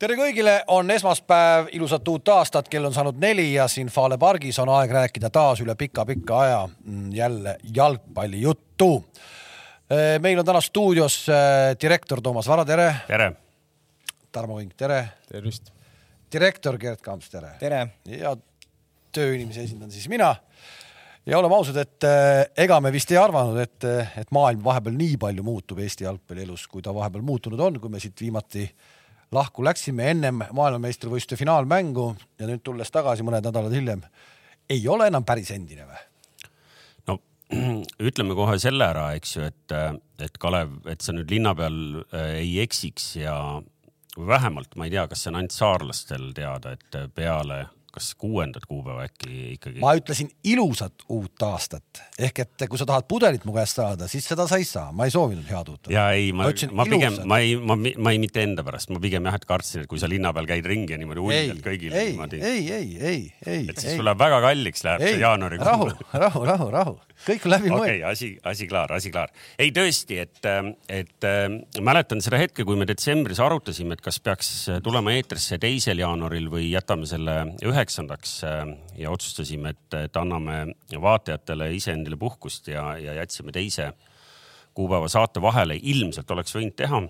tere kõigile, on esmaspäev, ilusat uut aastat, kell on saanud neli ja siin Fale pargis on aeg rääkida taas üle pika-pika aja mm, jälle jalgpallijuttu. meil on täna stuudios direktor Toomas Vara, tere. tere. Tarmo Vink, tere. tervist. direktor Gerd Kamps, tere. tere. ja tööinimesi esindan siis mina. ja oleme ausad, et ega me vist ei arvanud, et, et maailm vahepeal nii palju muutub Eesti jalgpallielus, kui ta vahepeal muutunud on, kui me siit viimati lahku läksime ennem maailmameistrivõistluste finaalmängu ja nüüd tulles tagasi mõned nädalad hiljem, ei ole enam päris endine või? no ütleme kohe selle ära, eks ju, et, et Kalev, et sa nüüd linna peal äh, ei eksiks ja vähemalt ma ei tea, kas see on ainult saarlastel teada, et peale kas kuuendat kuupäeva äkki ikkagi? ma ütlesin ilusat uut aastat ehk et kui sa tahad pudelit mu käest saada, siis seda sa ei saa, ma ei soovinud head uut. ja ei, ma, ma, ma pigem, ma ei, ma, ma ei mitte enda pärast, ma pigem jah, et kartsin, et kui sa linna peal käid ringi ja niimoodi ulmelt kõigile ei, niimoodi. ei, ei, ei, ei. et siis sul läheb väga kalliks, läheb see jaanuarikuu. rahu, rahu, rahu, rahu, kõik läbi mõeldud. okei okay,, asi, asi klaar, asi klaar. ei tõesti, et, et mäletan seda hetke, kui me detsembris arutasime, et kas peaks tulema eetrisse teisel jaanuaril või jätame selle üheksandaks ja otsustasime, et, et anname vaatajatele iseendile puhkust ja, ja jätsime teise kuupäeva saate vahele. ilmselt oleks võinud teha,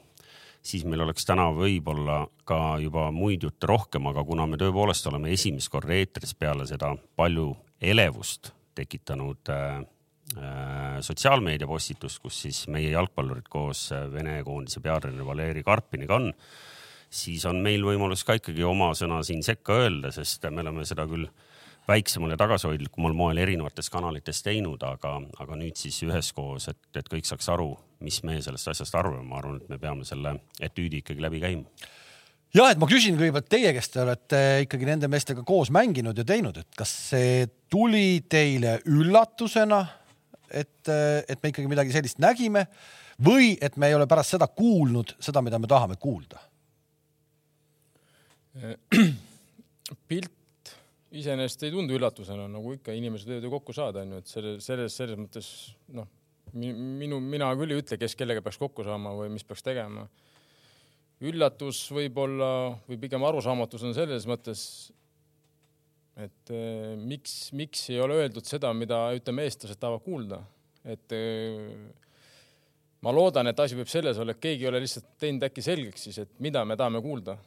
siis meil oleks täna võib-olla ka juba muid jutte rohkem, aga kuna me tõepoolest oleme esimest korda eetris peale seda palju elevust tekitanud äh, sotsiaalmeedia postitust, kus siis meie jalgpallurid koos Vene koondise peatreeneri Valeri Karpiniga on siis on meil võimalus ka ikkagi oma sõna siin sekka öelda, sest me oleme seda küll väiksemal ja tagasihoidlikumal moel erinevates kanalites teinud, aga, aga nüüd siis üheskoos, et, et kõik saaks aru, mis me sellest asjast arvame, ma arvan, et me peame selle etüüdi ikkagi läbi käima. ja et ma küsin kõigepealt teie, kes te olete ikkagi nende meestega koos mänginud ja teinud, et kas see tuli teile üllatusena, et, et me ikkagi midagi sellist nägime või et me ei ole pärast seda kuulnud seda, mida me tahame kuulda pilt iseenesest ei tundu üllatusena, nagu ikka inimesed võivad ju kokku saada, onju, et selle, selles, selles mõttes noh, minu, mina küll ei ütle, kes kellega peaks kokku saama või mis peaks tegema. üllatus võib-olla või pigem arusaamatus on selles mõttes, et eh, miks, miks ei ole öeldud seda, mida ütleme, eestlased tahavad kuulda, et eh, ma loodan, et asi võib selles olla, et keegi ei ole lihtsalt teinud äkki selgeks siis, et mida me tahame kuulda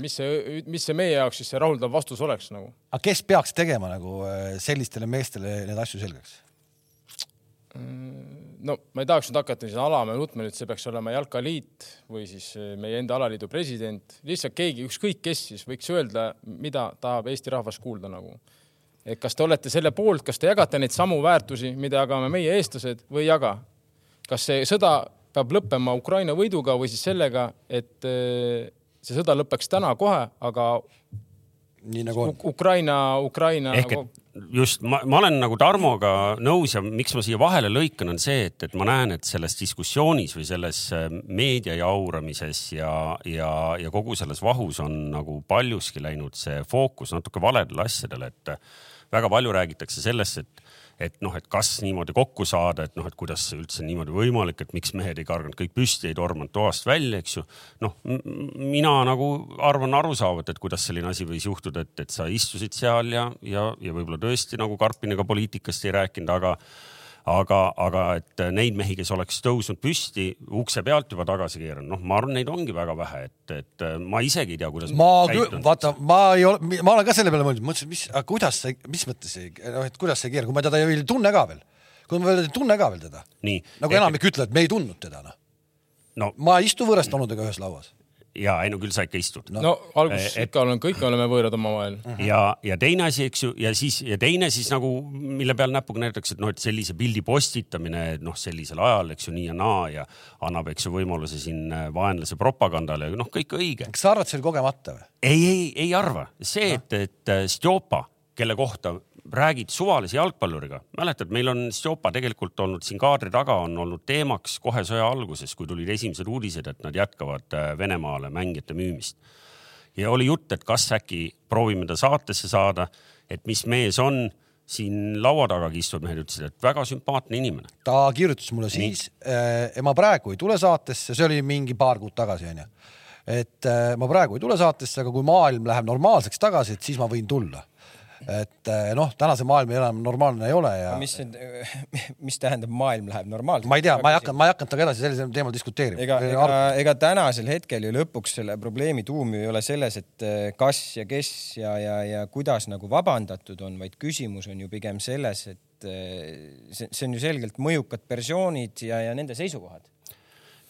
mis see, mis see meie jaoks siis see rahuldav vastus oleks nagu? aga kes peaks tegema nagu äh, sellistele meestele neid asju selgeks? Mm, no ma ei tahaks nüüd hakata siin alama nutma, et see peaks olema jalkaliit või siis äh, meie enda alaliidu president, lihtsalt keegi, ükskõik kes siis võiks öelda, mida tahab Eesti rahvas kuulda nagu. et kas te olete selle poolt, kas te jagate neid samu väärtusi, mida jagame meie, eestlased või ei jaga? kas see sõda peab lõppema Ukraina võiduga või siis sellega, et äh, see sõda lõpeks täna kohe, aga nii nagu on. Ukraina, Ukraina. ehk et just ma, ma olen nagu Tarmoga nõus ja miks ma siia vahele lõikan, on see, et, et ma näen, et selles diskussioonis või selles äh, meedia jauramises ja, ja, ja kogu selles vahus on nagu paljuski läinud see fookus natuke valedele asjadele, et väga palju räägitakse sellest, et et noh, et kas niimoodi kokku saada, et noh, et kuidas see üldse niimoodi võimalik, et miks mehed ei karganud kõik püsti, ei tormanud toast välja, eks ju. noh, mina nagu arvan arusaavalt, et kuidas selline asi võis juhtuda, et, et sa istusid seal ja, ja, ja võib-olla tõesti nagu Karpiniga poliitikast ei rääkinud, aga aga, aga et neid mehi, kes oleks tõusnud püsti ukse pealt juba tagasi keeranud, noh, ma arvan, neid ongi väga vähe, et, et ma isegi ei tea, kuidas. ma küll, vaata, ma ei ole, ma olen ka selle peale mõelnud, mõtlesin, mis, kuidas see, mis mõttes see, noh, et kuidas see keerab, kui ma teda ei tunne ka veel, kui ma veel ei tunne ka veel teda. nagu enamik ütlevad, me ei tundnud teda, noh no.. ma ei istu võõrastunudega ühes lauas ja ei no küll sa ikka istud. no, no alguses et, ikka oleme, kõik me oleme võõrad omavahel. ja, ja teine asi, eks ju, ja siis ja teine siis nagu, mille peal näpuga näidatakse, et noh, et sellise pildi postitamine, noh, sellisel ajal, eks ju, nii ja naa ja annab, eks ju, võimaluse siin äh, vaenlase propagandale, noh, kõik õige. kas sa arvad, see oli kogemata või? ei, ei, ei arva, see, et, et äh, Stjopa, kelle kohta räägid suvalise jalgpalluriga, mäletad, meil on Stjopa tegelikult olnud siin kaadri taga on olnud teemaks kohe sõja alguses, kui tulid esimesed uudised, et nad jätkavad äh, Venemaale mängijate müümist. ja oli jutt, et kas äkki proovime ta saatesse saada, et mis mees on. Siin laua tagagi istuvad mehed ütlesid, et väga sümpaatne inimene. ta kirjutas mulle siis, äh, ma praegu ei tule saatesse, see oli mingi paar kuud tagasi onju. Et äh, ma praegu ei tule saatesse, aga kui maailm läheb normaalseks tagasi, et siis ma võin tulla et äh, noh, tänase maailm enam normaalne ei ole ja. mis nüüd, mis tähendab, maailm läheb normaalselt? ma ei tea, ma ei hakanud, ma ei hakanud temaga edasi sellisel teemal diskuteerima. ega, ega, ega tänasel hetkel ju lõpuks selle probleemi tuum ju ei ole selles, et äh, kas ja kes ja, ja, ja kuidas nagu vabandatud on, vaid küsimus on ju pigem selles, et see, see on ju selgelt mõjukad persoonid ja, ja nende seisukohad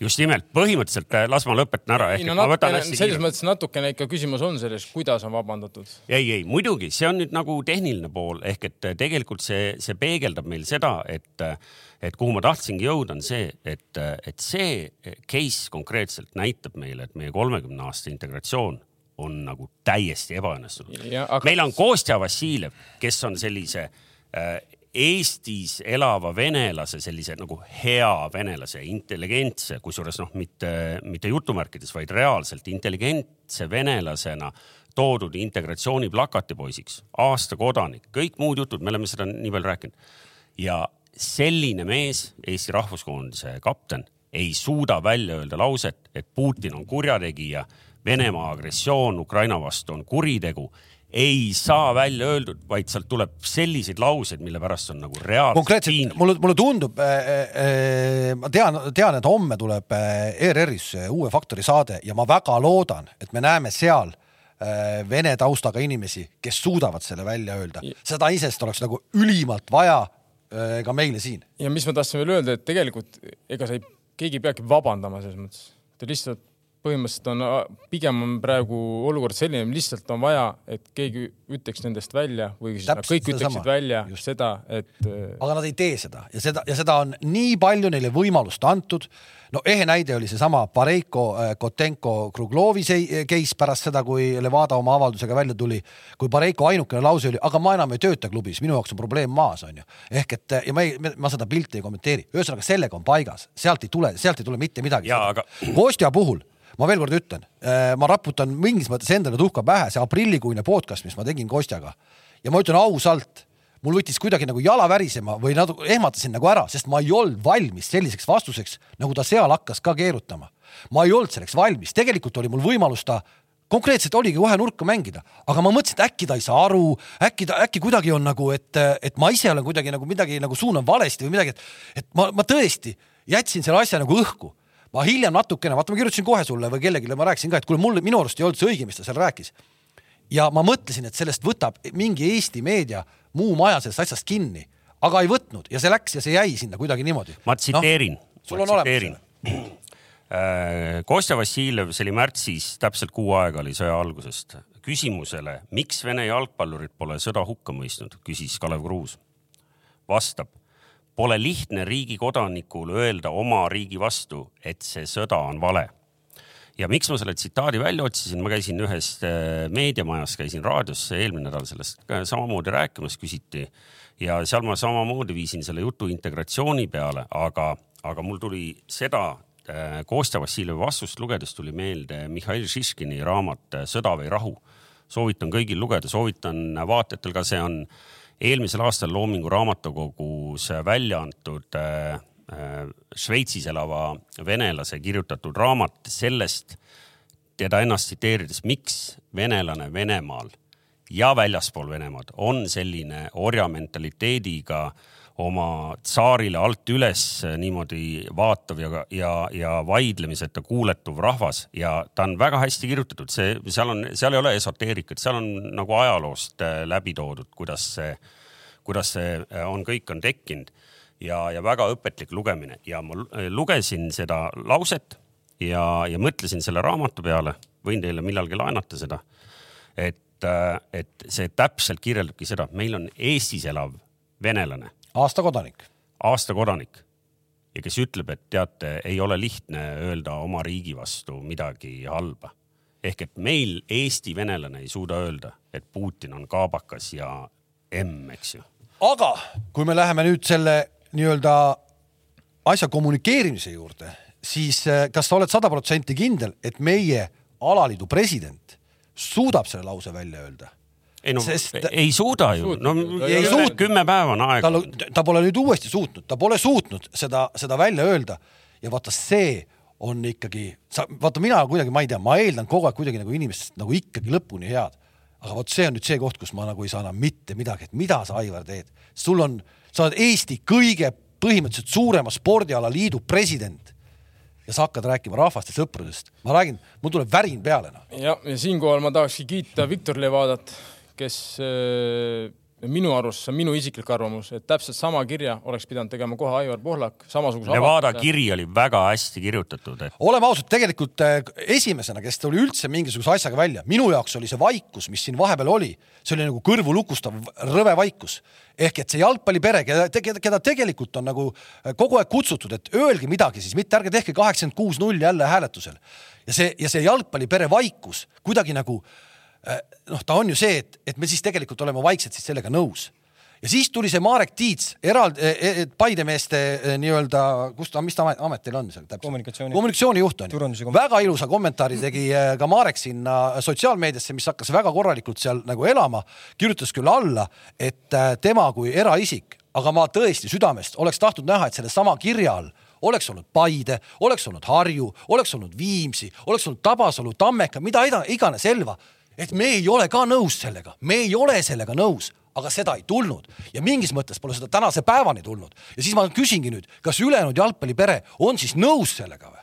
just nimelt, põhimõtteliselt äh, las ma lõpetan ära. no natukene, selles mõttes natukene ikka küsimus on selles, kuidas on vabandatud. ei, ei muidugi, see on nüüd nagu tehniline pool ehk et äh, tegelikult see, see peegeldab meil seda, et, äh, et kuhu ma tahtsingi jõuda, on see, et, et see case konkreetselt näitab meile, et meie kolmekümne aasta integratsioon on nagu täiesti ebaõnnestunud. Aga... meil on Kostja Vassiljev, kes on sellise äh, Eestis elava venelase, sellise nagu hea venelase, intelligentse, kusjuures noh, mitte, mitte jutumärkides, vaid reaalselt intelligentse venelasena toodud integratsiooniplakati poisiks, aasta kodanik, kõik muud jutud, me oleme seda nii palju rääkinud. ja selline mees, Eesti rahvuskoondise kapten, ei suuda välja öelda lauset, et Putin on kurjategija, Venemaa agressioon Ukraina vastu on kuritegu ei saa välja öeldud, vaid sealt tuleb selliseid lauseid, mille pärast on nagu reaalselt konkreetselt mulle, mulle tundub äh,, äh, ma tean, tean, et homme tuleb äh, ERR-is Uue Faktori saade ja ma väga loodan, et me näeme seal äh, vene taustaga inimesi, kes suudavad selle välja öelda. seda isest oleks nagu ülimalt vaja äh, ka meile siin. ja mis ma tahtsin veel öelda, et tegelikult ega sa ei, keegi ei peagi vabandama selles mõttes, ta lihtsalt põhimõtteliselt on, pigem on praegu olukord selline, lihtsalt on vaja, et keegi ütleks nendest välja või siis Täpselt, kõik ütleksid sama. välja Just. seda, et. Äh, aga nad ei tee seda ja seda ja seda on nii palju neile võimalust antud. no ehe näide oli seesama Pareiko äh, Kotenko Kruglovi case pärast seda, kui Levada oma avaldusega välja tuli, kui Pareiko ainukene lause oli, aga ma enam ei tööta klubis, minu jaoks on probleem maas, onju. ehk et ja ma ei, ma seda pilti ei kommenteeri, ühesõnaga sellega on paigas, sealt ei tule, sealt ei tule mitte midagi. Aga... Kostja puhul ma veel kord ütlen, äh, ma raputan mingis mõttes endale tuhka pähe, see aprillikuine podcast, mis ma tegin Kostjaga. Ja ma ütlen ausalt, mul võttis kuidagi nagu jala värisema või natuke ehmatasin nagu ära, sest ma ei olnud valmis selliseks vastuseks, nagu ta seal hakkas ka keerutama. ma ei olnud selleks valmis, tegelikult oli mul võimalus ta konkreetselt oligi kohe nurka mängida, aga ma mõtlesin, et äkki ta ei saa aru, äkki ta, äkki kuidagi on nagu, et, et ma ise olen kuidagi nagu midagi nagu suunan valesti või midagi, et, et ma, ma tõesti jätsin selle asja nagu õhku ma hiljem natukene, vaata, ma kirjutasin kohe sulle või kellelegi, ma rääkisin ka, et kuule, mul minu arust ei olnud see õige, mis ta seal rääkis. ja ma mõtlesin, et sellest võtab mingi Eesti meedia muu maja sellest asjast kinni, aga ei võtnud ja see läks ja see jäi sinna kuidagi niimoodi. ma tsiteerin no,. sul on olemas äh, Kostja Vassiljev, see oli märtsis, täpselt kuu aega oli sõja algusest. küsimusele, miks Vene jalgpallurid pole sõda hukka mõistnud, küsis Kalev Kruus. vastab Pole lihtne riigi kodanikul öelda oma riigi vastu, et see sõda on vale. ja miks ma selle tsitaadi välja otsisin, ma käisin ühes äh, meediamajas, käisin raadios eelmine nädal sellest samamoodi rääkimas, küsiti ja seal ma samamoodi viisin selle jutu integratsiooni peale, aga, aga mul tuli seda äh, Kostja Vassiljevi vastust lugedes tuli meelde Mihhail Šiškini raamat äh, Sõda või rahu. soovitan kõigil lugeda, soovitan vaatajatel ka, see on äh, eelmisel aastal Loomingu Raamatukogus välja antud äh, äh, Šveitsis elava venelase kirjutatud raamat sellest, teda ennast tsiteerides, miks venelane Venemaal ja väljaspool Venemaad on selline orjamentaliteediga äh, oma tsaarile alt üles niimoodi vaatav ja, ja, ja vaidlemiseta kuuletuv rahvas ja ta on väga hästi kirjutatud, see, seal on, seal ei ole esoteerikat, seal on nagu ajaloost äh, läbi toodud, kuidas see, kuidas see äh, on, kõik on tekkinud ja, ja väga õpetlik lugemine. Ja ma äh, lugesin seda lauset ja, ja mõtlesin selle raamatu peale, võin teile millalgi laenata seda. et, et see täpselt kirjeldabki seda, meil on Eestis elav venelane aasta kodanik. aasta kodanik ja kes ütleb, et teate, ei ole lihtne öelda oma riigi vastu midagi halba. ehk et meil Eesti venelane ei suuda öelda, et Putin on kaabakas ja emm, eks ju. aga kui me läheme nüüd selle nii-öelda asja kommunikeerimise juurde, siis eh, kas sa oled sada protsenti kindel, et meie alaliidu president suudab selle lause välja öelda? Ei no Sest... ei suuda ju, no ei suut-, kümme päeva on aega. ta, ta pole nüüd uuesti suutnud, ta pole suutnud seda, seda välja öelda ja vaata, see on ikkagi, sa, vaata mina kuidagi, ma ei tea, ma eeldan kogu aeg kuidagi nagu inimestest nagu ikkagi lõpuni head. aga vot see on nüüd see koht, kus ma nagu ei saa enam mitte midagi, et mida sa, Aivar, teed. sul on, sa oled Eesti kõige põhimõtteliselt suurema spordialaliidu president ja sa hakkad rääkima rahvast ja sõprusest. ma räägin, mul tuleb värin peale no.. ja, ja siinkohal ma tahakski kiita Viktor Levadat, kes äh, minu arust, see on minu isiklik arvamus, et täpselt sama kirja oleks pidanud tegema kohe Aivar Pohlak, samasuguse Nevada avatuse. kiri oli väga hästi kirjutatud et.... oleme ausad, tegelikult äh, esimesena, kes tuli üldse mingisuguse asjaga välja, minu jaoks oli see vaikus, mis siin vahepeal oli, see oli nagu kõrvu lukustav rõve vaikus. ehk et see jalgpallipere, keda, keda tegelikult on nagu äh, kogu aeg kutsutud, et öelge midagi siis, mitte ärge tehke kaheksakümmend kuus null jälle hääletusel. ja see, ja see jalgpallipere vaikus kuidagi nagu Äh, noh, ta on ju see, et, et me siis tegelikult oleme vaikselt siis sellega nõus ja siis tuli see Marek Tiits, eraldi eh, Paide meeste eh, nii-öelda, kus ta, mis ta amet teil on seal täpselt? kommunikatsiooni. kommunikatsioonijuht on ju. väga ilusa kommentaari tegi ka Marek sinna sotsiaalmeediasse, mis hakkas väga korralikult seal nagu elama. kirjutas küll alla, et tema kui eraisik, aga ma tõesti südamest oleks tahtnud näha, et sellesama kirja all oleks olnud Paide, oleks olnud Harju, oleks olnud Viimsi, oleks olnud Tabasalu, Tammeka, mida iganes Elva et me ei ole ka nõus sellega, me ei ole sellega nõus, aga seda ei tulnud ja mingis mõttes pole seda tänase päevani tulnud. ja siis ma küsingi nüüd, kas ülejäänud jalgpallipere on siis nõus sellega või?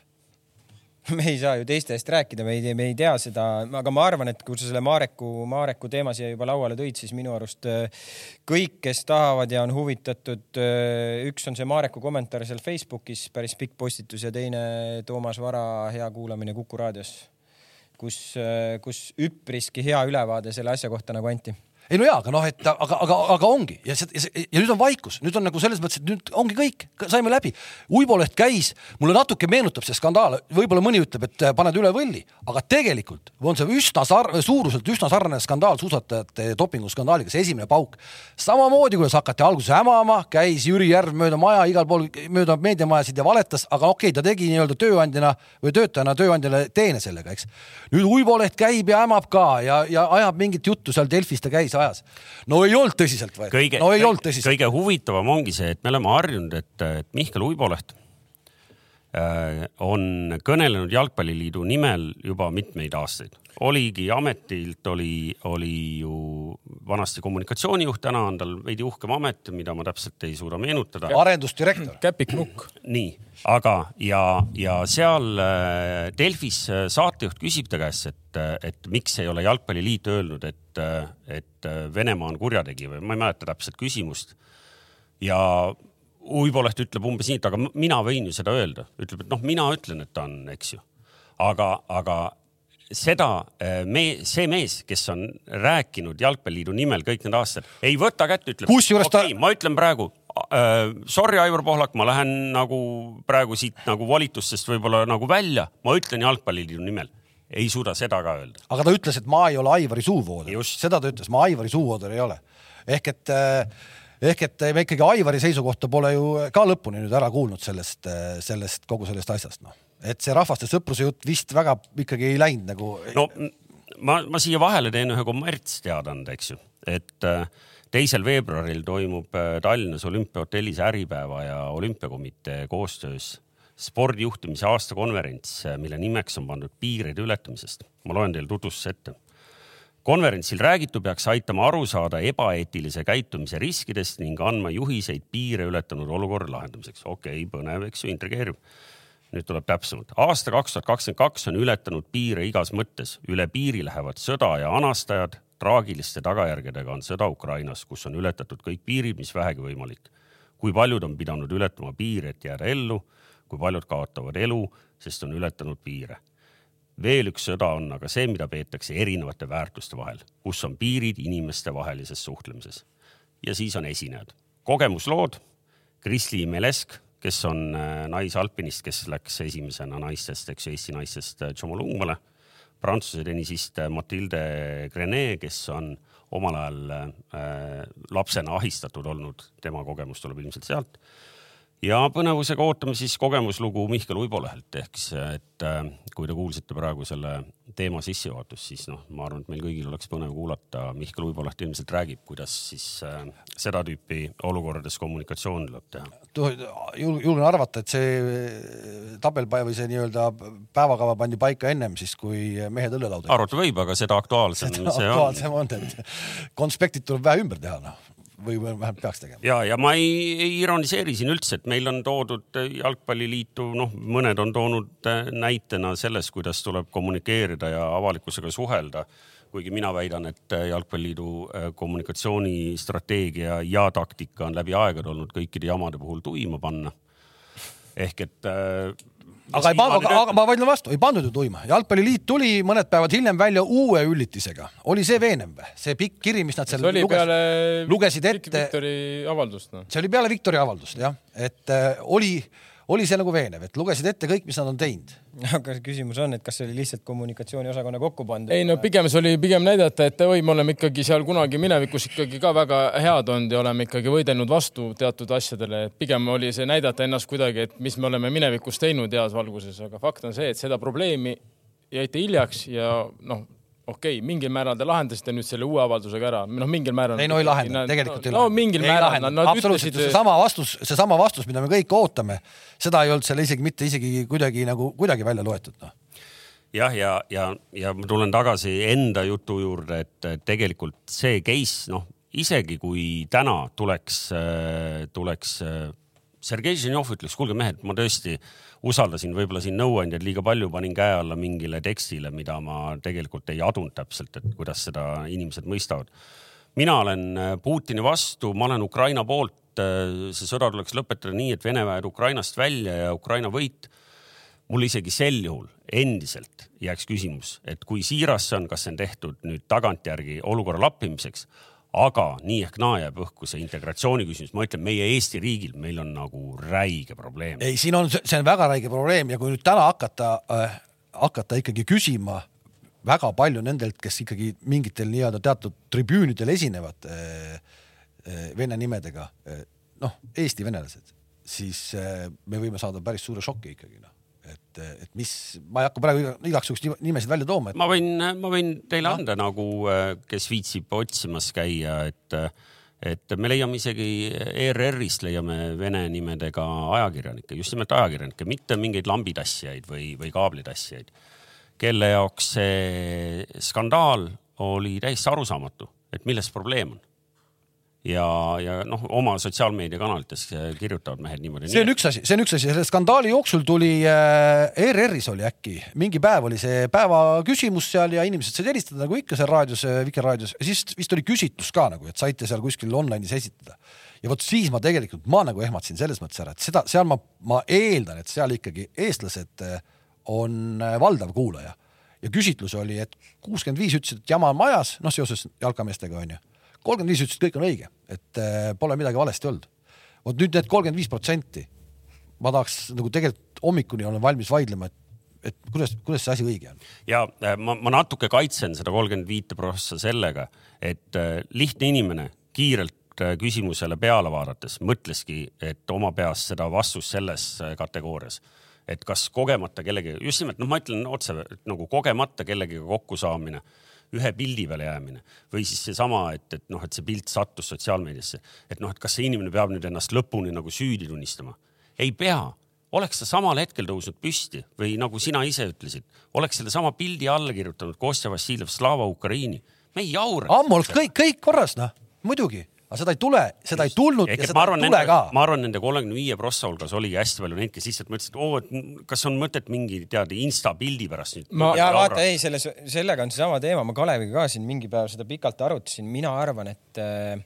me ei saa ju teiste eest rääkida, me ei, me ei tea seda, aga ma arvan, et kui sa selle Mareku, Mareku teema siia juba lauale tõid, siis minu arust äh, kõik, kes tahavad ja on huvitatud, äh, üks on see Mareku kommentaar seal Facebookis, päris pikk postitus ja teine Toomas Vara hea kuulamine Kuku raadios kus, kus üpriski hea ülevaade selle asja kohta nagu anti ei no jaa, aga noh, et aga, aga, aga ongi. Ja see, ja, nüüd on vaikus, nüüd on nagu selles mõttes, et nüüd ongi kõik, saime läbi. Uiboleht käis, mulle natuke meenutab see skandaal, võib-olla mõni ütleb, et äh, paned üle võlli, aga tegelikult on see üsna sar-, suuruselt üsna sarnane skandaal suusatajate dopinguskandaaliga, see esimene pauk. samamoodi, kuidas hakati alguses hämama, käis Jüri Järv mööda maja, igal pool mööda meediamajasid ja valetas, aga okei okay,, ta tegi nii-öelda tööandjana või töötajana tööandjale teene sellega, eks. nüüd Uiboleht käib ja hämab ka ja, ja ajab mingit juttu seal Delfis ta käis ajas. no ei olnud tõsiselt võetud, no ei olnud tõsiselt. kõige huvitavam ongi see, et me oleme harjunud, et, et Mihkel Uiboleht on kõnelenud Jalgpalliliidu nimel juba mitmeid aastaid. oligi ametilt, oli, oli ju vanasti kommunikatsioonijuht, täna on tal veidi uhkem amet, mida ma täpselt ei suuda meenutada. arendusdirektor. Käpik Nukk. nii, aga, ja, ja seal äh, Delfis äh, saatejuht küsib ta käest, et, et miks ei ole Jalgpalliliit öelnud, et et, et Venemaa on kurjategija või ma ei mäleta täpselt küsimust. ja Uiboleht ütleb umbes nii, et aga mina võin ju seda öelda, ütleb, et noh, mina ütlen, et ta on, eks ju. aga, aga seda me, see mees, kes on rääkinud Jalgpalliliidu nimel kõik need aastad, ei võta kätte, ütleb. kusjuures okay, ta. ma ütlen praegu äh,, sorry, Aivar Pohlak, ma lähen nagu praegu siit nagu volitustest võib-olla nagu välja, ma ütlen Jalgpalliliidu nimel ei suuda seda ka öelda. aga ta ütles, et ma ei ole Aivari suuvooder. seda ta ütles, ma Aivari suuvooder ei ole. ehk et eh, ehk et me ikkagi Aivari seisukohta pole ju ka lõpuni nüüd ära kuulnud sellest, sellest kogu sellest asjast, noh. et see rahvaste sõpruse jutt vist väga ikkagi ei läinud nagu. no ma, ma siia vahele teen ühe kommertsteadande, eks ju, et eh, teisel veebruaril toimub Tallinnas olümpiahotellis Äripäeva ja Olümpiakomitee koostöös spordijuhtimise aastakonverents, mille nimeks on pandud piiride ületamisest. ma loen teile tutvustuse ette. Konverentsil räägitu peaks aitama aru saada ebaeetilise käitumise riskidest ning andma juhiseid piire ületanud olukorra lahendamiseks. okei okay,, põnev, eks ju, intrigeeriv. nüüd tuleb täpsemalt. aasta kaks tuhat kakskümmend kaks on ületanud piire igas mõttes. üle piiri lähevad sõda ja anastajad. traagiliste tagajärgedega on sõda Ukrainas, kus on ületatud kõik piirid, mis vähegi võimalik. kui paljud on pidanud ületama piire, et jääda ellu kui paljud kaotavad elu, sest on ületanud piire. Veel üks sõda on aga see, mida peetakse erinevate väärtuste vahel, kus on piirid inimestevahelises suhtlemises. ja siis on esinejad, kogemuslood. Krisli Melesk, kes on äh, naisalpinist, kes läks esimesena naistest, eks ju, Eesti naistest Tšomolungmale. Prantsuse tennisist Mathilde Grenet, kes on omal ajal äh, lapsena ahistatud olnud, tema kogemus tuleb ilmselt sealt ja põnevusega ootame siis kogemuslugu Mihkel Uibo lehelt ehk siis, et äh, kui te kuulsite praegu selle teema sissejuhatust, siis noh, ma arvan, et meil kõigil oleks põnev kuulata. Mihkel Uibo leht ilmselt räägib, kuidas siis äh, seda tüüpi olukordades kommunikatsioon tuleb teha. julgen arvata, et see tabelpäev või see nii-öelda päevakava pandi paika ennem siis, kui mehed õllelauda. arvata võib, aga seda aktuaalsem seda aktuaalsem on, on, et konspektid tuleb vähe ümber teha, noh või vähemalt peaks tegema. ja, ja ma ei, ei ironiseeri siin üldse, et meil on toodud jalgpalliliitu, noh, mõned on toonud äh, näitena selles, kuidas tuleb kommunikeerida ja avalikkusega suhelda. kuigi mina väidan, et äh, Jalgpalliliidu kommunikatsioonistrateegia ja taktika on läbi aegade olnud kõikide jamade puhul tuima panna. ehk et aga ei pannud, aga ma vaidlen vastu, ei pandud ju tuima. jalgpalliliit tuli mõned päevad hiljem välja uue üllitisega. oli see veenev või? see pikk kiri, mis nad seal luges, lugesid ette. Viktori avaldust no.. see oli peale Viktori avaldust jah, et äh, oli oli see nagu veenev, et lugesid ette kõik, mis nad on teinud? aga küsimus on, et kas see oli lihtsalt kommunikatsiooniosakonna kokku pandud? ei no pigem see oli pigem näidata, et oi, me oleme ikkagi seal kunagi minevikus ikkagi ka väga head olnud ja oleme ikkagi võidelnud vastu teatud asjadele, et pigem oli see näidata ennast kuidagi, et mis me oleme minevikus teinud heas valguses, aga fakt on see, et seda probleemi jäite hiljaks ja noh, okei okay,, mingil määral te lahendasite nüüd selle uue avaldusega ära, noh, mingil määral. ei no ei lahendanud, tegelikult ei no, lahendanud. no mingil ei määral. Nad absoluutselt ütlesid... seesama vastus, seesama vastus, mida me kõik ootame, seda ei olnud seal isegi mitte isegi kuidagi nagu kuidagi välja loetud, noh jah, ja, ja, ja ma tulen tagasi enda jutu juurde, et tegelikult see case, noh, isegi kui täna tuleks, tuleks Sergei Ženjov ütleks, kuulge mehed, ma tõesti usaldasin võib-olla siin nõuandjaid liiga palju, panin käe alla mingile tekstile, mida ma tegelikult ei adunud täpselt, et kuidas seda inimesed mõistavad. mina olen äh, Putini vastu, ma olen Ukraina poolt. Äh, see sõda tuleks lõpetada nii, et Vene väed Ukrainast välja ja Ukraina võit. mul isegi sel juhul endiselt jääks küsimus, et kui siiras see on, kas see on tehtud nüüd tagantjärgi olukorra lappimiseks aga nii ehk naa jääb õhku see integratsiooni küsimus, ma ütlen, meie Eesti riigil, meil on nagu räige probleem. ei, siin on, see on väga räige probleem ja kui nüüd täna hakata äh,, hakata ikkagi küsima väga palju nendelt, kes ikkagi mingitel nii-öelda teatud tribüünidel esinevad äh, äh, vene nimedega äh,, noh, Eesti venelased, siis äh, me võime saada päris suure šoki ikkagi noh et, et mis, ma ei hakka praegu igaks juhuks nimesid välja tooma et.... ma võin, ma võin teile anda no. nagu, kes viitsib otsimas käia, et, et me leiame isegi ERR-ist leiame vene nimedega ajakirjanikke, just nimelt ajakirjanikke, mitte mingeid lambitassijaid või, või kaablitassijaid, kelle jaoks see skandaal oli täiesti arusaamatu, et milles probleem on ja, ja noh, oma sotsiaalmeediakanalites kirjutavad mehed niimoodi. see on üks asi, see on üks asi, selle skandaali jooksul tuli äh, ERR-is oli äkki. Mingi päev oli see päeva küsimus seal ja inimesed said helistada nagu ikka seal raadios, äh, Vikerraadios ja siis vist oli küsitlus ka nagu, et saite seal kuskil online'is esitada. ja vot siis ma tegelikult, ma nagu ehmatasin selles mõttes ära, et seda, seal ma, ma eeldan, et seal ikkagi eestlased äh, on valdav kuulaja. Ja küsitlus oli, et kuuskümmend viis ütlesid, et jama on majas, noh, seoses jalkameestega onju kolmkümmend viis ütles, et kõik on õige, et äh, pole midagi valesti olnud. vot nüüd need kolmkümmend viis protsenti, ma tahaks nagu tegelikult hommikuni olen valmis vaidlema, et et kuidas, kuidas see asi õige on? ja äh, ma, ma natuke kaitsen seda kolmkümmend viite prossa sellega, et äh, lihtne inimene kiirelt küsimusele peale vaadates mõtleski, et oma peas seda vastust selles kategoorias, et kas kogemata kellegi, just nimelt noh, ma ütlen otse nagu kogemata kellegiga kokkusaamine ühe pildi peale jäämine või siis seesama, et, et noh, et see pilt sattus sotsiaalmeediasse, et noh, et kas see inimene peab nüüd ennast lõpuni nagu süüdi tunnistama. ei pea, oleks ta samal hetkel tõusnud püsti või nagu sina ise ütlesid, oleks sellesama pildi alla kirjutanud Kostja Vassiljev, Slava Ukraini. me ei jaura. ammu oleks kõik, kõik korras, noh, muidugi aga seda ei tule, seda ei tulnud Ehk, ja seda ei tule nende, ka. ma arvan, nende kolmekümne viie prossa hulgas oligi hästi palju neid, kes lihtsalt mõtlesid, oo, et kas on mõtet mingi tead insta pildi pärast nüüd. ma, ja vaata, ei, selles, sellega on seesama teema, ma Kaleviga ka siin mingi päev seda pikalt arutasin, mina arvan, et äh,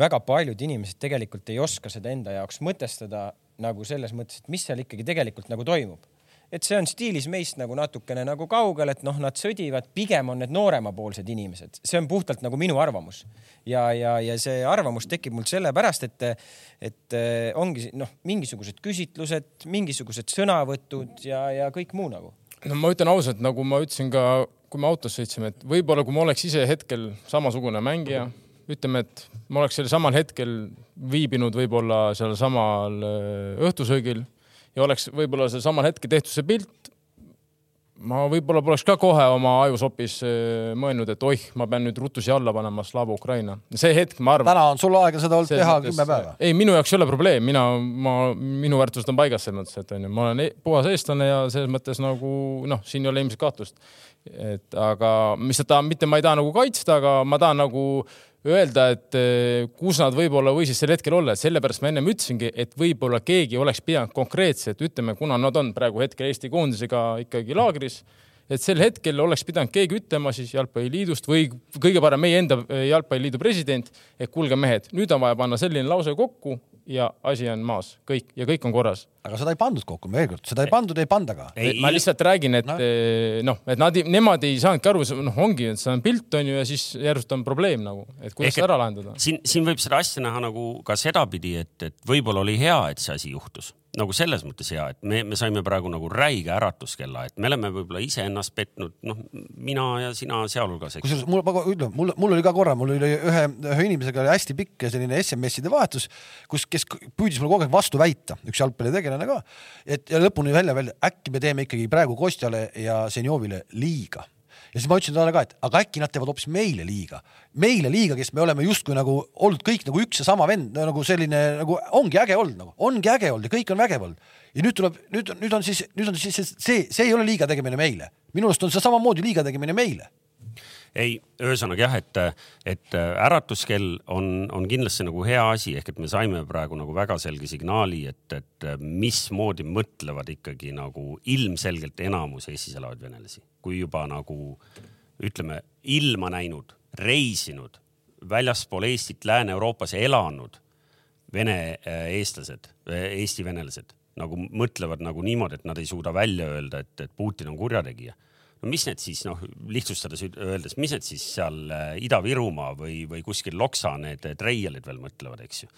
väga paljud inimesed tegelikult ei oska seda enda jaoks mõtestada nagu selles mõttes, et mis seal ikkagi tegelikult nagu toimub et see on stiilis meist nagu natukene nagu kaugel, et noh, nad sõdivad, pigem on need nooremapoolsed inimesed, see on puhtalt nagu minu arvamus. ja, ja, ja see arvamus tekib mul sellepärast, et, et eh, ongi noh, mingisugused küsitlused, mingisugused sõnavõtud ja, ja kõik muu nagu. no ma ütlen ausalt, nagu ma ütlesin ka, kui me autos sõitsime, et võib-olla kui ma oleks ise hetkel samasugune mängija ütleme, et ma oleks sel samal hetkel viibinud võib-olla seal samal äh, õhtusöögil ja oleks võib-olla sel samal hetkel tehtud see pilt, ma võib-olla poleks ka kohe oma ajusopis äh, mõelnud, et oih, ma pean nüüd ruttu siia alla panema Slava Ukraina. see hetk, ma arvan. täna on sul aega seda olnud teha kümme päeva. ei, minu jaoks ei ole probleem, mina, ma, minu väärtused on paigas selles mõttes, et onju, ma olen e puhas eestlane ja selles mõttes nagu noh, siin ei ole ilmselt kahtlust. et aga mis ta, mitte ma ei taha nagu kaitsta, aga ma tahan nagu öelda, et eh, kus nad võib-olla võisid sel hetkel olla, sellepärast ma ennem ütlesingi, et võib-olla keegi oleks pidanud konkreetselt, ütleme, kuna nad on praegu hetkel Eesti koondisega ikkagi laagris, et sel hetkel oleks pidanud keegi ütlema siis Jalgpalliliidust või kõige parem meie enda eh, Jalgpalliliidu president, et kuulge mehed, nüüd on vaja panna selline lause kokku ja asi on maas, kõik ja kõik on korras. aga seda ei pandud kokku, veel kord, seda ei pandud, ei panda ka. ma lihtsalt räägin, et noh no,, noh, et nad, nemad ei saanudki aru, noh, ongi, et see on pilt on ju ja siis järsult on probleem nagu, et kuidas seda ära lahendada. siin, siin võib seda asja näha nagu ka sedapidi, et, et võib-olla oli hea, et see asi juhtus nagu selles mõttes hea, et me, me saime praegu nagu räige äratuskella, et me oleme võib-olla iseennast petnud, noh, mina ja sina sealhulgas. kusjuures mul, ma ütlen, mul, mul oli ka korra, mul oli ühe, ühe inimesega oli hästi pikk selline SMS-ide vahetus, kus, kes püüdis mulle kogu aeg vastu väita, üks jalgpallitegelane ka, et ja lõpuni välja, välja, äkki me teeme ikkagi praegu Kostjale ja Senjovile liiga ja siis ma ütlesin talle ka, et aga äkki nad teevad hoopis meile liiga, meile liiga, kes me oleme justkui nagu olnud kõik nagu üks ja sama vend, nagu selline nagu ongi äge olnud nagu, ongi äge olnud ja kõik on vägev olnud. ja nüüd tuleb, nüüd, nüüd on siis, nüüd on siis see, see ei ole liiga tegemine meile, minu arust on see samamoodi liiga tegemine meile ei, ühesõnaga jah, et, et äratuskell on, on kindlasti nagu hea asi, ehk et me saime praegu nagu väga selge signaali, et, et mismoodi mõtlevad ikkagi nagu ilmselgelt enamus Eestis elavaid venelasi, kui juba nagu ütleme, ilma näinud, reisinud, väljaspool Eestit Lääne-Euroopas elanud vene äh, eestlased, Eesti venelased nagu mõtlevad nagu niimoodi, et nad ei suuda välja öelda, et, et Putin on kurjategija no mis need siis noh, lihtsustades öeldes, mis need siis seal äh, Ida-Virumaa või, või kuskil Loksa need äh, treialid veel mõtlevad, eks ju.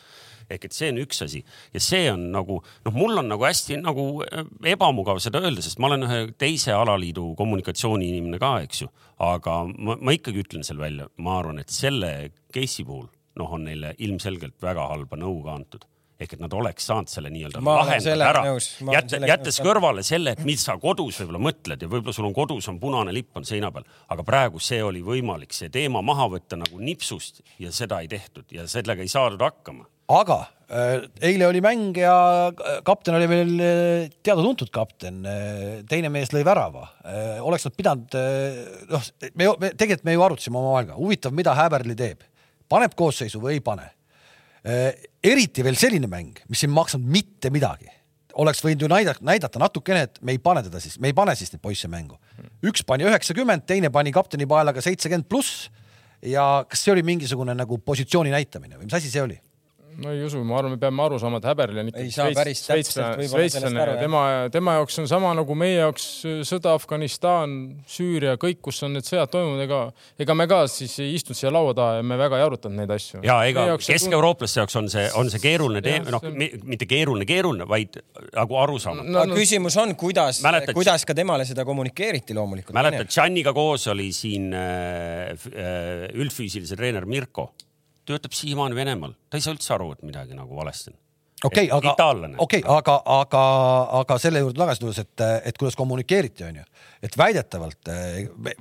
ehk et see on üks asi. Ja see on nagu noh, mul on nagu hästi nagu äh, ebamugav seda öelda, sest ma olen ühe teise alaliidu kommunikatsiooniinimene ka, eks ju, aga ma, ma ikkagi ütlen seal välja, ma arvan, et selle case'i puhul noh, on neile ilmselgelt väga halba nõu ka antud ehk et nad oleks saanud selle nii-öelda lahendada ära, jätta, jättes nõus. kõrvale selle, et mis sa kodus võib-olla mõtled ja võib-olla sul on kodus on punane lipp on seina peal, aga praegu see oli võimalik see teema maha võtta nagu nipsust ja seda ei tehtud ja sellega ei saadud hakkama. aga äh, eile oli mäng ja kapten oli meil äh, teada-tuntud kapten, äh, teine mees lõi värava. oleks nad pidanud, noh, me, me tegelikult me ju arutasime omavahel ka, huvitav, mida Häberli teeb, paneb koosseisu või ei pane Äh, eriti veel selline mäng, mis ei maksnud mitte midagi, oleks võinud ju näidata, näidata natukene, et me ei pane teda siis, me ei pane siis neid poisse mängu. üks pani üheksakümmend, teine pani kapteni paelaga seitsekümmend pluss ja kas see oli mingisugune nagu positsiooni näitamine või mis asi see oli? Ma ei usu, ma arvan, me peame aru saama, et Häberl on ikkagi šveitslane, šveitslane ja tema, tema jaoks on sama nagu meie jaoks sõda Afganistan, Süüria, kõik, kus on need sõjad toimunud, ega, ega me ka siis ei istunud siia laua taha ja me väga ei arutanud neid asju. ja ega keskeurooplaste jaoks on see, on see keeruline teema, noh, mitte keeruline, keeruline, vaid nagu arusaamatu no,. No, küsimus on, kuidas, kuidas ka temale seda kommunikeeriti loomulikult. mäletad, Janiga koos oli siin äh, äh, üldfüüsilise treener Mirko töötab siiamaani Venemaal, ta ei saa üldse aru, et midagi nagu valesti on okei okay,, aga, okei okay,, aga, aga, aga selle juurde tagasi tulles, et, et kuidas kommunikeeriti, onju, et väidetavalt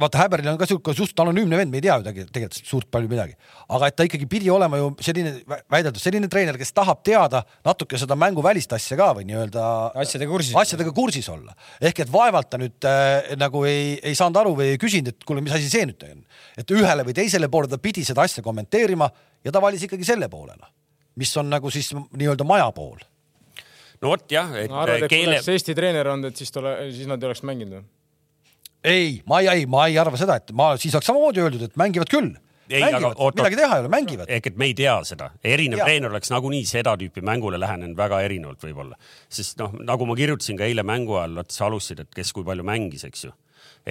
vaata, Häberil on ka sihuke suht anonüümne vend, me ei tea ju tegelikult suurt palju midagi, aga et ta ikkagi pidi olema ju selline väidetud selline treener, kes tahab teada natuke seda mänguvälist asja ka või nii-öelda asjadega kursis, asjadega kursis olla. ehk et vaevalt ta nüüd äh, nagu ei, ei saanud aru või ei küsinud, et kuule, mis asi see nüüd on, et ühele või teisele poole ta pidi seda asja kommenteerima ja ta valis ikkagi selle poolena, mis on nagu siis nii-öelda maja pool. no vot jah, et no, arvad, et keele. kui oleks Eesti treener olnud, et siis tule, siis nad ei oleks mänginud või? ei, ma ei, ei, ma ei arva seda, et ma siis oleks samamoodi öeldud, et mängivad küll. Ei, mängivad, oot, midagi teha ei ole, mängivad. ehk et me ei tea seda, erinev ja. treener oleks nagunii seda tüüpi mängule lähenenud väga erinevalt võib-olla, sest noh, nagu ma kirjutasin ka eile mängu ajal, vaata sa alustasid, et kes kui palju mängis, eks ju.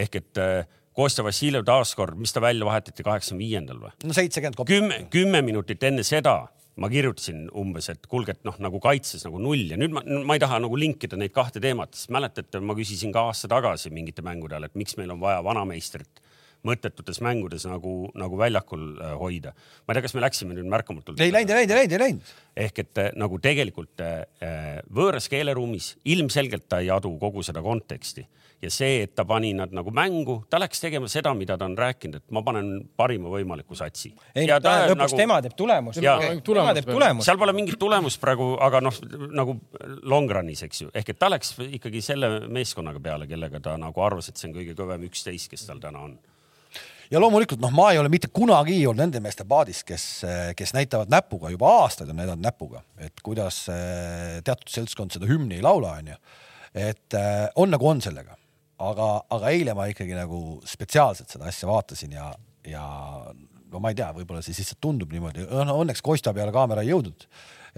ehk et äh, Kostja Vassiljev taaskord, mis ta välja vahetati, kaheksakümne viiendal või? no seitsekümmend. kümme, kümme minutit enne seda ma kirjutasin umbes, et kuulge, et noh, nagu kaitses nagu null ja nüüd ma, ma ei taha nagu linkida neid kahte teemat, sest mäletate, ma küsisin ka aasta tagasi mingite mängude ajal, et miks meil on vaja vanameistrit mõttetutes mängudes nagu, nagu väljakul äh, hoida. ma ei tea, kas me läksime nüüd märkamatult. ei läinud, ei läinud, ei läinud, ei läinud. ehk et äh, nagu tegelikult äh, võõras keeleruumis ilmselgelt ta ei adu kogu seda konteksti ja see, et ta pani nad nagu mängu, ta läks tegema seda, mida ta on rääkinud, et ma panen parima võimaliku satsi. ei, ta, ta lõpuks nagu... tema teeb tulemust. tema teeb tulemust. seal pole mingit tulemust praegu, aga noh, nagu long run'is, eks ju, ehk et ta läks ikkagi selle meeskonnaga peale, kellega ta nagu arvas, et see on kõige kõvem üksteist, kes tal täna on ja loomulikult noh, ma ei ole mitte kunagi olnud nende meeste paadis, kes, kes näitavad näpuga, juba aastaid on näidanud näpuga, et kuidas eh, teatud seltskond seda hümni ei laula, onju. et eh, on nagu on sellega aga, aga eile ma ikkagi nagu spetsiaalselt seda asja vaatasin ja, ja no ma ei tea, võib-olla siis lihtsalt tundub niimoodi, no õnneks Kosta peale kaamera ei jõudnud,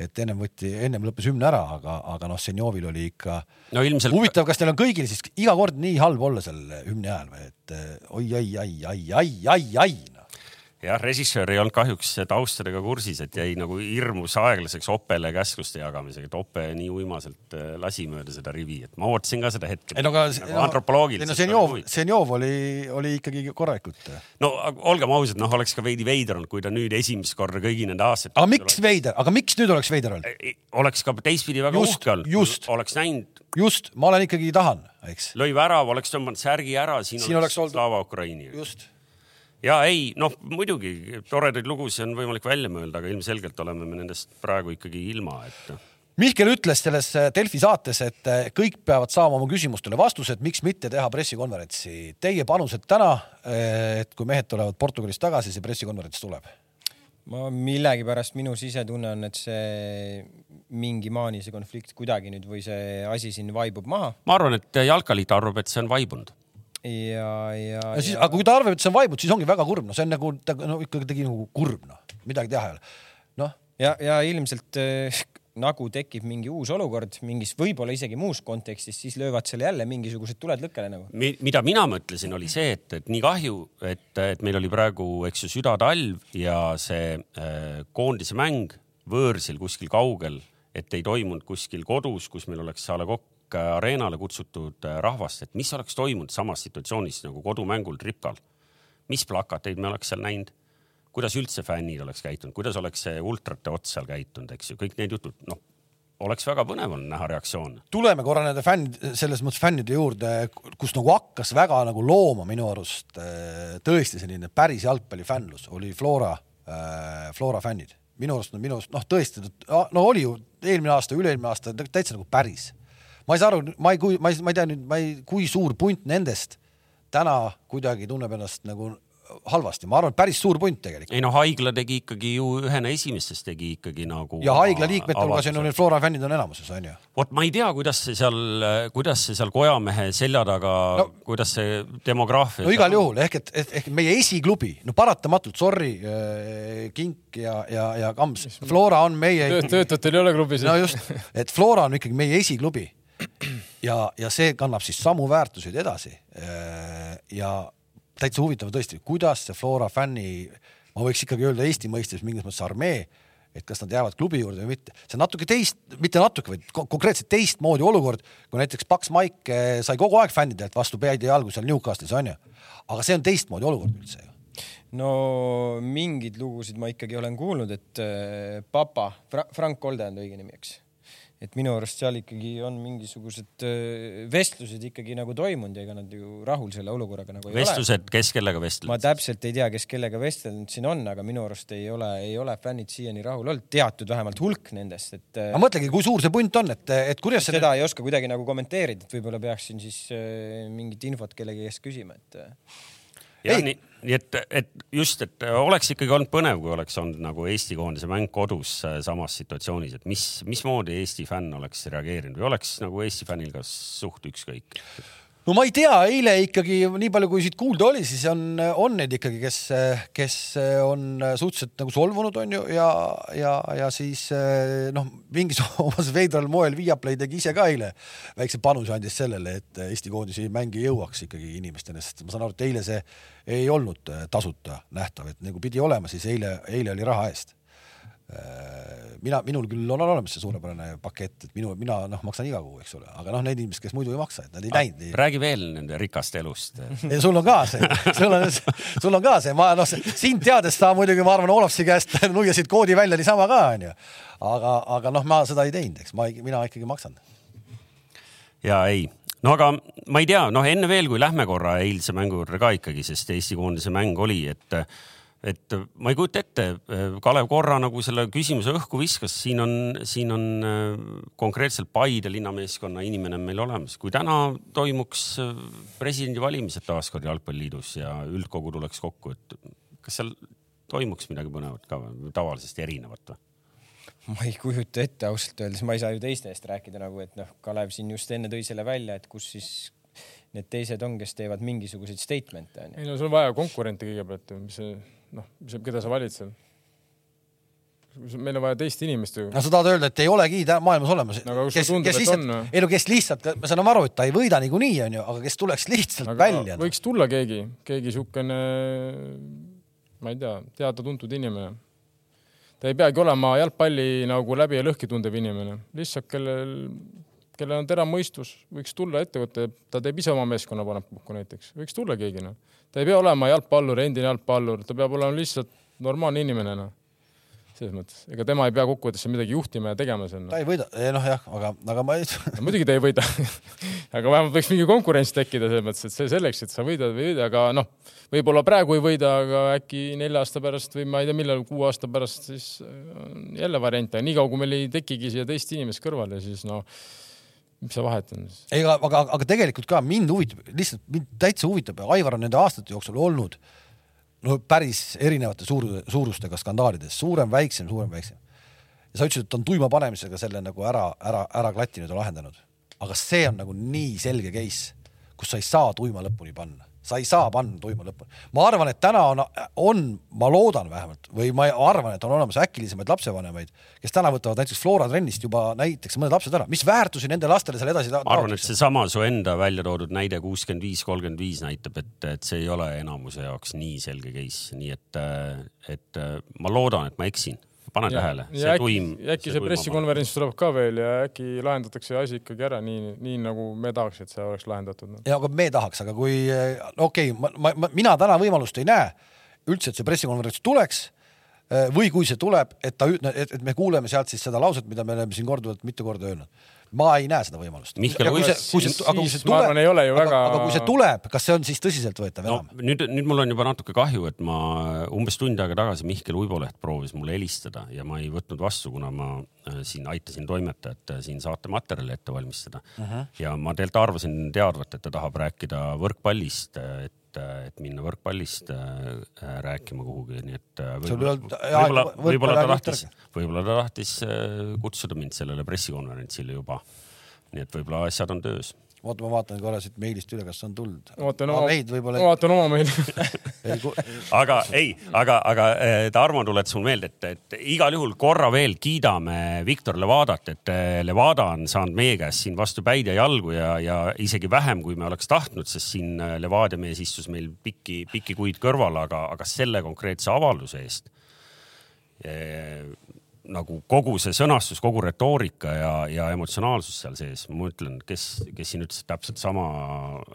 et ennem võtti, ennem lõppes hümn ära, aga, aga noh, Senjovil oli ikka no, ilmselt... huvitav, kas neil on kõigil siis iga kord nii halb olla seal hümni ajal või? Et oi, ai, jah, režissöör ei olnud kahjuks taustadega kursis, et jäi nagu hirmus aeglaseks Opele käskluste jagamisega, et Ope nii uimaselt äh, lasi mööda seda rivi, et ma ootasin ka seda hetke. ei no aga nagu no, antropoloogiliselt. no Senjov, Senjov oli, oli ikkagi korralikult. no olgem ausad, noh, oleks ka veidi veider olnud, kui ta nüüd esimest korda kõigi nende aastate. aga miks oleks... veider, aga miks nüüd oleks veider olnud? oleks ka teistpidi väga uhke olnud. oleks näinud. just, ma olen ikkagi tahan, eks. lõi värav, oleks tõmmanud särgi ära, siin, oleks Slava Ukraini. just ja ei, noh, muidugi toredaid lugusid on võimalik välja mõelda, aga ilmselgelt oleme me nendest praegu ikkagi ilma, et. Mihkel ütles selles Delfi saates, et äh, kõik peavad saama oma küsimustele vastused, miks mitte teha pressikonverentsi. Teie panused täna, äh, et kui mehed tulevad Portugalist tagasi, see pressikonverents tuleb? ma millegipärast minu sisetunne on, et see mingi maani see konflikt kuidagi nüüd või see asi siin vaibub maha. ma arvan, et Jalkaliit arvab, et see on vaibunud ja, ja. ja siis, aga kui ta arvab, et see on vaibud, siis ongi väga kurb, noh, see on nagu ta no ikkagi tegi nagu kurb, noh, midagi teha ei ole. noh. ja, ja ilmselt äh, nagu tekib mingi uus olukord mingis, võib-olla isegi muus kontekstis, siis löövad seal jälle mingisugused tuled lõkkele nagu Mi,. mida mina mõtlesin, oli see, et, et nii kahju, et, et meil oli praegu, eks ju, südatalv ja see äh, koondise mäng võõrsil kuskil kaugel, et ei toimunud kuskil kodus, kus meil oleks a la kokk areenale kutsutud äh, rahvast, et mis oleks toimunud samas situatsioonis nagu kodumängul Tripkal. mis plakateid me oleks seal näinud, kuidas üldse fännid oleks käitunud, kuidas oleks see ultrate ots seal käitunud, eks ju, kõik need jutud, noh, oleks väga põnev olnud näha reaktsioone. tuleme korra nende fännid, selles mõttes fännide juurde, kus nagu hakkas väga nagu looma minu arust äh, tõesti selline päris jalgpallifännlus, oli Flora, äh, Flora fännid. Minu arust, minu arust noh, tõesti, no oli ju eelmine aasta, üle-eelmine aasta täitsa nagu päris ma ei saa aru, ma ei, kui ma ei, ma ei tea nüüd, ma ei, kui suur punt nendest täna kuidagi tunneb ennast nagu halvasti, ma arvan, et päris suur punt tegelikult. ei no haigla tegi ikkagi ju ühena esimestest tegi ikkagi nagu. ja haigla liikmete hulgas on ju need Flora fännid on enamuses on ju. vot ma ei tea, kuidas see seal, kuidas see seal kojamehe selja taga no,, kuidas see demograafia. no igal juhul ehk et, ehk meie esiklubi, no paratamatult, sorry äh,, Kink ja, ja, ja Kams, Flora on meie. töötajatel ei ole klubis. no just, et Flora on ikkagi meie esiklubi ja, ja see kannab siis samu väärtuseid edasi. Äh, ja täitsa huvitav tõesti, kuidas see Flora fänni, ma võiks ikkagi öelda Eesti mõistes mingis mõttes armee, et kas nad jäävad klubi juurde või mitte. see on natuke teist, mitte natuke, vaid konkreetselt teistmoodi olukord, kui näiteks Paks Maik sai kogu aeg fännidelt vastu pead ja jalgu seal Newcastle'is onju. aga see on teistmoodi olukord üldse ju no mingeid lugusid ma ikkagi olen kuulnud, et äh, papa Fra, Frank Kolde on ta õige nimi, eks et minu arust seal ikkagi on mingisugused vestlused ikkagi nagu toimunud ja ega nad ju rahul selle olukorraga nagu ei vestlused, ole. kes kellega vestlevad? ma täpselt ei tea, kes kellega vestelnud siin on, aga minu arust ei ole, ei ole fännid siiani rahul olnud, teatud vähemalt hulk nendest, et. aga mõtlegi, kui suur see punt on, et, et kuidas seda see... ei oska kuidagi nagu kommenteerida, et võib-olla peaksin siis mingit infot kellegi käest küsima, et jah, nii, nii et, et just, et oleks ikkagi olnud põnev, kui oleks olnud nagu Eesti koondise mäng kodus samas situatsioonis, et mis, mismoodi Eesti fänn oleks reageerinud või oleks nagu Eesti fännil ka suht ükskõik? No ma ei tea, eile ikkagi nii palju, kui siit kuulda oli, siis on, on neid ikkagi, kes, kes on suhteliselt nagu solvunud, on ju, ja, ja, ja siis noh, mingis omas veidral moel Viaplay tegi ise ka eile väikse panuse andis sellele, et Eesti koondise mäng jõuaks ikkagi inimesteni, sest ma saan aru, et eile see ei olnud tasuta nähtav, et nagu pidi olema, siis eile, eile oli raha eest mina, minul küll on olemas see suurepärane pakett, et minu, mina noh, maksan iga kuu, eks ole, aga noh, need inimesed, kes muidu ei maksa, et nad ei näinud. räägi veel nende rikast elust. sul on ka see, sul on, sul on ka see, ma noh, sind teades sa muidugi, ma arvan, Olafsi käest nuiasid koodi välja niisama ka onju. aga, aga noh, ma seda ei teinud, eks ma, mina ikkagi maksan. ja ei no aga ma ei tea, noh, enne veel, kui lähme korra eilse mängu juurde ka ikkagi, sest Eesti koondise mäng oli, et et ma ei kujuta ette, Kalev korra nagu selle küsimuse õhku viskas, siin on, siin on äh, konkreetselt Paide linnameeskonna inimene meil olemas. kui täna toimuks äh, presidendivalimised taaskord Jalgpalliliidus ja üldkogu tuleks kokku, et kas seal toimuks midagi põnevat ka või tavalisest erinevat või? ma ei kujuta ette ausalt öeldes, ma ei saa ju teiste eest rääkida nagu, et noh, Kalev siin just enne tõi selle välja, et kus siis need teised on, kes teevad mingisuguseid statement'e onju. ei no sul on vaja konkurente kõigepealt, mis see noh, keda sa valid seal? meil on vaja teist inimest ju. no sa tahad öelda, et ei olegi maailmas olemas no,? kes, kes lihtsalt, ei no kes lihtsalt, ma saan aru, et ta ei võida niikuinii onju, aga kes tuleks lihtsalt aga välja. võiks tulla keegi, keegi siukene, ma ei tea, teada-tuntud inimene. ta ei peagi olema jalgpalli nagu läbi ja lõhki tundev inimene, lihtsalt kellel, kellel on terav mõistus, võiks tulla ettevõtte, ta teeb ise oma meeskonna, paneb kokku näiteks, võiks tulla keegi noh ta ei pea olema jalgpallur, endine jalgpallur, ta peab olema lihtsalt normaalne inimene, noh. selles mõttes, ega tema ei pea kokkuvõttes midagi juhtima ja tegema seal no.. ta ei võida, noh jah, aga, aga ma ei no,. muidugi ta ei võida aga vähemalt võiks mingi konkurents tekkida selles mõttes, et see selleks, et sa võidad või ei võida, aga noh, võib-olla praegu ei võida, aga äkki nelja aasta pärast või ma ei tea, millal, kuue aasta pärast siis on jälle variante, niikaua kui meil ei tekigi siia teist inimest kõrvale, siis noh mis see vahet on siis? ei, aga, aga tegelikult ka mind huvitab, lihtsalt mind täitsa huvitab ja Aivar on nende aastate jooksul olnud no päris erinevate suur, suurustega skandaalides, suurem, väiksem, suurem, väiksem. ja sa ütlesid, et on tuima panemisega selle nagu ära, ära, ära klattinud ja lahendanud. aga see on nagu nii selge case, kus sa ei saa tuima lõpuni panna sa ei saa panna tuima lõpuni. ma arvan, et täna on, on, ma loodan vähemalt või ma arvan, et on olemas äkilisemaid lapsevanemaid, kes täna võtavad näiteks Flora trennist juba näiteks mõned lapsed ära, mis väärtusi nende lastele seal edasi ma arvan, et seesama su enda välja toodud näide kuuskümmend viis, kolmkümmend viis näitab, et, et see ei ole enamuse jaoks nii selge case, nii et, et ma loodan, et ma eksin pane tähele. ja äkki, äkki see, see pressikonverents tuleb ka veel ja äkki lahendatakse asi ikkagi ära nii, nii nagu me tahaks, et see oleks lahendatud no.. ja aga me tahaks, aga kui okei okay,, ma, ma, mina täna võimalust ei näe üldse, et see pressikonverents tuleks või kui see tuleb, et ta, et, et me kuuleme sealt siis seda lauset, mida me oleme siin korduvalt mitu korda öelnud ma ei näe seda võimalust. aga kui see, kui see, aga kui see tuleb, aga, väga... aga kui see tuleb, kas see on siis tõsiseltvõetav no, enam? nüüd, nüüd mul on juba natuke kahju, et ma umbes tund aega tagasi Mihkel Uiboleht proovis mulle helistada ja ma ei võtnud vastu, kuna ma äh, siin aitasin toimetajat äh, siin saate materjali ette valmistada uh. -huh. ja ma tegelikult arvasin teadvat, et ta tahab rääkida võrkpallist, et et, et minna võrkpallist äh, rääkima kuhugi, nii et äh, võib-olla võib võib ta tahtis, võib-olla ta tahtis äh, kutsuda mind sellele pressikonverentsile juba. nii et võib-olla asjad on töös oota, ma vaatan korra siit meilist üle, kas on tulnud. vaatan oma, vaatan oma meili aga ei, aga, aga eh, Tarmo tuletas mul meelde, et, et igal juhul korra veel kiidame Viktor Levadat, et eh, Levada on saanud meie käest siin vastu päid ja jalgu ja, ja isegi vähem, kui me oleks tahtnud, sest siin eh, Levadia mees istus meil pikki, pikki kuid kõrval, aga, aga selle konkreetse avalduse eest nagu kogu see sõnastus, kogu retoorika ja, ja emotsionaalsus seal sees, ma mõtlen, kes, kes siin ütles, et täpselt sama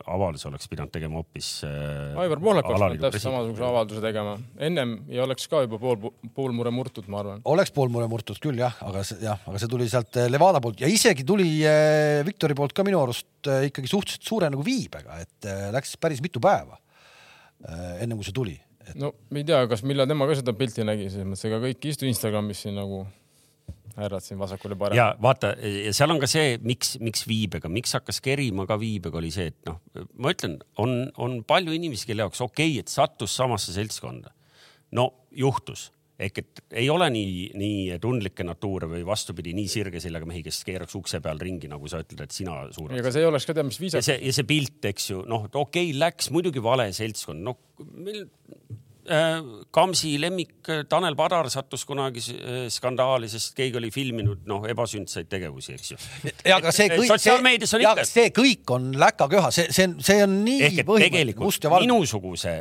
avalduse oleks pidanud tegema hoopis äh,. Aivar Pohlak oleks pidanud täpselt samasuguse avalduse tegema ennem ja oleks ka juba pool, pool mure murtud, ma arvan. oleks pool mure murtud küll jah, aga see jah, aga see tuli sealt äh, Levada poolt ja isegi tuli äh, Viktori poolt ka minu arust äh, ikkagi suhteliselt suure nagu viibega, et äh, läks päris mitu päeva äh, ennem kui see tuli et.... no ma ei tea, kas millal tema ka seda pilti nägi, selles mõttes, ega kõik ei istu Instagramis siin nagu härrad siin vasakul ja paremal. ja vaata, ja seal on ka see, miks, miks viibega, miks hakkas kerima ka viibega, oli see, et noh, ma ütlen, on, on palju inimesi, kelle jaoks okei okay,, et sattus samasse seltskonda. no juhtus ehk et ei ole nii, nii tundlikke natuure või vastupidi, nii sirge seljaga mehi, kes keeraks ukse peal ringi, nagu sa ütled, et sina suureks. ega see ei oleks ka tead mis viisakas. ja see, pilt, eks ju, noh, okei okay,, läks muidugi vale seltskond, noh, meil Kamsi lemmik äh, Tanel Padar sattus kunagi äh, skandaali, sest keegi oli filminud noh, ebasündsaid tegevusi, eks ju. ja aga see kõik, see, ja, see kõik on läkaköha, see, see on, see on nii põhimõtteliselt minusuguse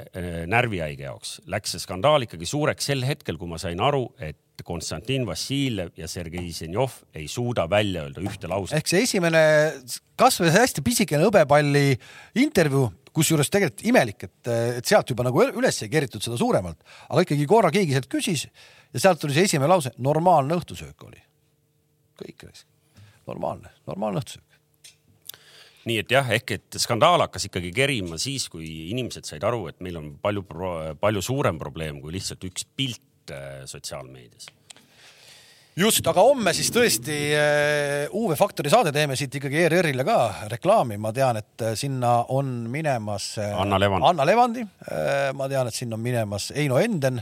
närvihaige jaoks läks see skandaal ikkagi suureks sel hetkel, kui ma sain aru, et Konstantin Vassiljev ja Sergei Zenjov ei suuda välja öelda ühte lauset. ehk see esimene kasvõi see hästi pisikene hõbepalli intervjuu, kusjuures tegelikult imelik, et, et sealt juba nagu üles ei keritud seda suuremalt, aga ikkagi korra keegi sealt küsis ja sealt tuli see esimene lause, normaalne õhtusöök oli. kõik, normaalne, normaalne õhtusöök. nii et jah, ehk et skandaal hakkas ikkagi kerima siis, kui inimesed said aru, et meil on palju, palju suurem probleem kui lihtsalt üks pilt äh, sotsiaalmeedias. just, aga homme siis tõesti äh, UV Faktori saade teeme siit ikkagi ERR-ile ka reklaami, ma tean, et äh, sinna on minemas äh, Anna Levand. Anna Levandi, ma tean, et sinna on minemas Eino Enden.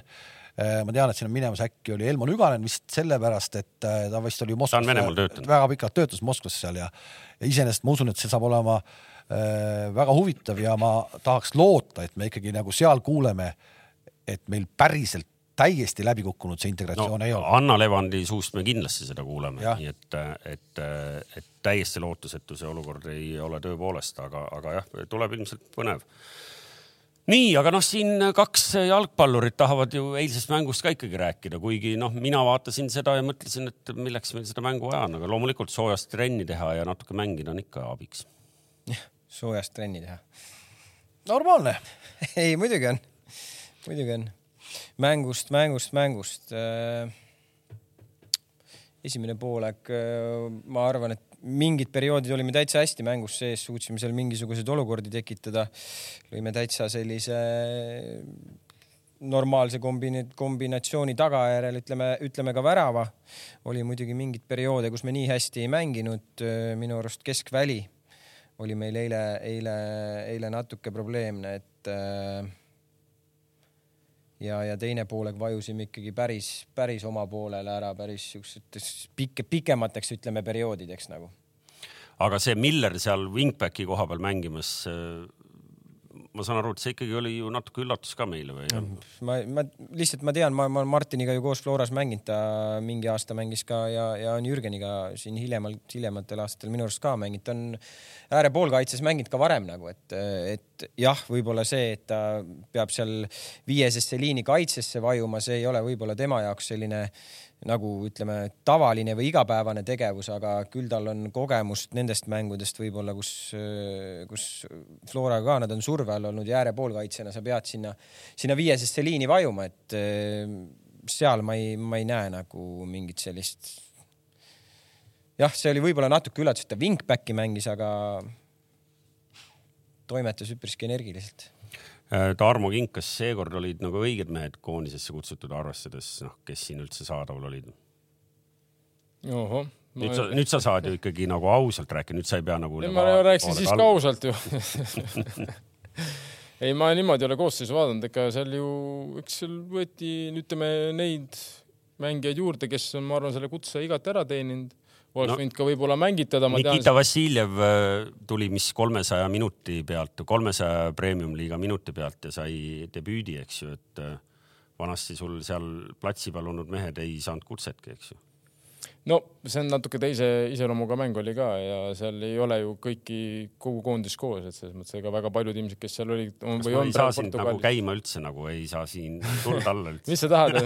ma tean, et sinna on minemas äkki oli Elmo Nüganen vist sellepärast, et äh, ta vist oli Moskvas. Ta on Venemaal töötanud. väga pikalt töötas Moskvas seal ja, ja iseenesest ma usun, et see saab olema äh, väga huvitav ja ma tahaks loota, et me ikkagi nagu seal kuuleme, et meil päriselt täiesti läbi kukkunud see integratsioon no, ei ole. Anna Levandi suust me kindlasti seda kuuleme, Jah. nii et, et, et täiesti lootusetu see olukord ei ole tõepoolest, aga, aga jah, tuleb ilmselt põnev. nii, aga noh, siin kaks jalgpallurit tahavad ju eilsest mängust ka ikkagi rääkida, kuigi noh, mina vaatasin seda ja mõtlesin, et milleks meil seda mängu vaja on, aga loomulikult soojast trenni teha ja natuke mängida on ikka abiks. soojast trenni teha. normaalne. ei, muidugi on, muidugi on. mängust, mängust, mängust. esimene poolek, ma arvan, et mingid perioodid olime täitsa hästi mängus sees, suutsime seal mingisuguseid olukordi tekitada. lõime täitsa sellise normaalse kombine-, kombinatsiooni tagajärjel ütleme, ütleme ka värava. oli muidugi mingeid perioode, kus me nii hästi ei mänginud, minu arust keskväli oli meil eile, eile, eile natuke probleemne, et äh, ja, ja teine poolek vajusime ikkagi päris, päris oma poolele ära päris siukseteks pikke, pikemateks ütleme perioodideks nagu. aga see Miller seal wingbacki koha peal mängimas, ma saan aru, et see ikkagi oli ju natuke üllatus ka meile või? ma, ma lihtsalt ma tean, ma, ma olen Martiniga ju koos Floras mänginud, ta mingi aasta mängis ka ja, ja on Jürgeniga siin hiljemalt, hiljematel aastatel minu arust ka mänginud, ta on äärepoolkaitses mänginud ka varem nagu, et, et jah, võib-olla see, et ta peab seal viiesesse liini kaitsesse vajuma, see ei ole võib-olla tema jaoks selline nagu ütleme, tavaline või igapäevane tegevus, aga küll tal on kogemust nendest mängudest võib-olla, kus, kus Floraga ka nad on surve all olnud ja äärepoolkaitsjana sa pead sinna, sinna viiesesse liini vajuma, et eh, seal ma ei, ma ei näe nagu mingit sellist. jah, see oli võib-olla natuke üllatus, et ta wingback'i mängis, aga toimetas üpriski energiliselt. Äh, Tarmo Kink, kas seekord olid nagu õiged mehed koondisesse kutsutud, arvestades noh, kes siin üldse saadaval olid? ohoh. nüüd sa, nüüd sa saad ju ikkagi nagu ausalt rääkida, nüüd sa ei pea nagu. ma rääkisin siis ka. ausalt ju ei, ma niimoodi ei ole koosseisu vaadanud, ega seal ju, eks seal võeti, ütleme neid mängijaid juurde, kes on, ma arvan, selle kutse igati ära teeninud. Oleks No. võinud ka võib-olla mängitada, Nikita tean. Vassiljev äh, tuli, mis kolmesaja minuti pealt, kolmesaja premium-liiga minuti pealt ja sai debüüdi, eks ju, et äh, vanasti sul seal platsi peal olnud mehed ei saanud kutsetki, eks ju. No see on natuke teise iseloomuga mäng oli ka ja seal ei ole ju kõiki, kogu koondis koos, et selles mõttes ega väga paljud ilmselt, kes seal olid. kas ma ei saa sind nagu käima üldse nagu ei saa siin tuld alla üldse? mis sa tahad,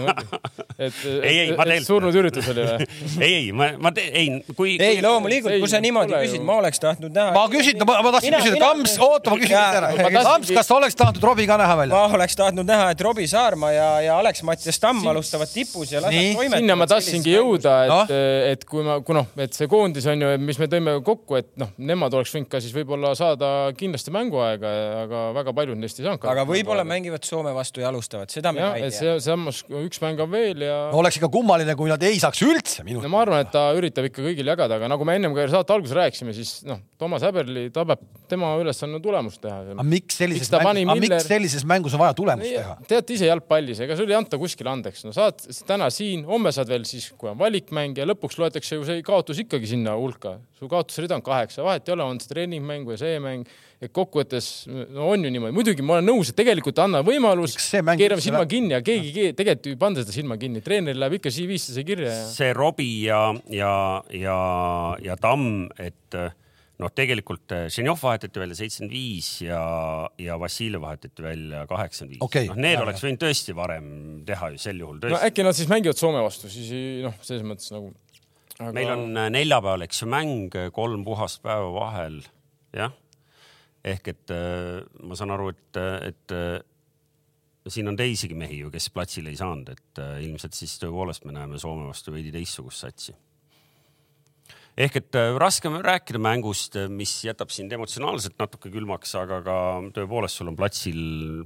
et, Ei, ei, ma et surnud üritus oli või? ei, ei, ma, ma te, ei, kui. ei, loomulikult, kui sa niimoodi küsid, ma oleks tahtnud näha. ma küsin, ma, ma tahtsin küsida, Kamps, oota, ma küsin ära Kamps, kas sa oleks tahtnud Robbie ka näha välja? ma oleks tahtnud näha, et Robbie Saarma ja, ja Alex-Mattias Tamm alustavad tipus ja lasevad toimetada. sinna ma tahtsingi jõuda, et Noh. no., et kui ma, kui noh, et see koondis on ju, mis me tõime kokku, et noh, nemad oleks võinud ka siis võib-olla saada kindlasti mänguaega, aga väga paljud neist ei saanud. aga võib-olla. mängivad Soome vastu ja alustavad, seda me ka ei tea. see samas üks mäng on veel ja no oleks ikka kummaline, kui nad ei saaks üldse no minutit. ma arvan, et ta üritab ikka kõigil jagada, aga nagu me ennem ka saate alguses rääkisime, siis noh, Toomas Häberli, ta peab, tema ülesanne on tulemust teha. aga miks sellises mängus, Miller- miks sellises mängus on vaja tulemust teha? teate ise jalgpallis, ega sul ei anta kuskile andeks, no saad täna siin, homme saad veel siis, kui on valikmäng ja lõpuks loetakse ju see kaotus ikkagi sinna hulka. su kaotusrida on kaheksa, vahet ei ole, on see treeningmäng või see mäng. et kokkuvõttes no on ju niimoodi, muidugi ma olen nõus, et tegelikult anna võimalus keerame silma läheb- kinni ja keegi, keegi tegelikult ei panda seda silma kinni, treeneril läheb ikka CV-sse see kirja ja. see Robbie ja, ja, ja, ja Tamm, et noh, tegelikult Ženjov vahetati välja seitsekümmend viis ja, ja Vassiljev vahetati välja kaheksakümmend viis Okei. noh, need Jaa, oleks võinud tõesti varem teha ju sel juhul no tõesti. äkki nad siis mängivad Soome vastu, siis noh, selles mõttes nagu aga.... meil on äh, neljapäeval, eks ju, mäng, kolm puhast päeva vahel, jah. ehk et äh, ma saan aru, et, et äh, siin on teisigi mehi ju, kes platsile ei saanud, et äh, ilmselt siis tõepoolest me näeme Soome vastu veidi teistsugust satsi. Ehk et äh, raske on rääkida mängust, mis jätab sind emotsionaalselt natuke külmaks, aga ka tõepoolest sul on platsil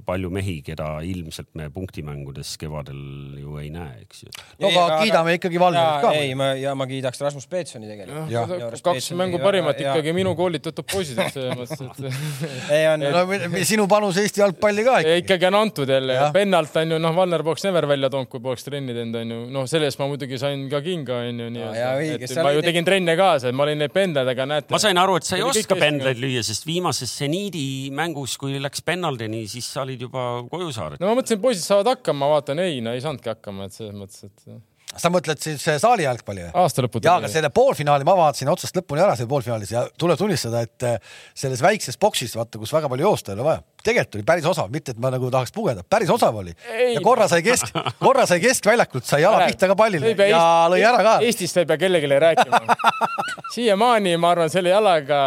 palju mehi, keda ilmselt me punktimängudes kevadel ju ei näe, eks ju. no aga kiidame ikkagi Valnerit ka. ei, ma ja ma kiidaks Rasmus Peetsoni tegelikult. Kaks mängu ei parimat ja- ikkagi minu koolitatud poisid, et selles mõttes, et ei on no sinu panus Eesti jalgpalli ka Ja ikkagi. ikkagi on antud jälle ja pennalt on ju noh, Valner poleks never välja toonud, kui poleks trenni teinud, on ju. noh, selle eest ma muidugi sain ka kinga, on ju, nii et ma ju tegin trenne kaasa, et ma olin neid pendladega, näete. ma sain aru, et sa ei oska hästi pendleid lüüa, sest viimases seniidi mängus, kui läks pennaldini, siis sa olid juba koju saadetud. no ma mõtlesin, poisid saavad hakkama, vaatan, ei, no ei saanudki hakkama, et selles mõttes, et sa mõtled siis saali jalgpalli või? aasta lõpuni. ja, aga selle poolfinaali ma vaatasin otsast lõpuni ära, seal poolfinaalis ja tuleb tunnistada, et selles väikses boksis, vaata, kus väga palju joosta ei ole vaja, tegelikult oli päris osav, mitte et ma nagu tahaks pugeda, päris osav oli. Ei. ja korra sai kesk, korra sai keskväljakult, sai jala pihta ka pallile ja lõi ära ka. Eestist ei pea kellelegi rääkima. siiamaani ma arvan, selle jalaga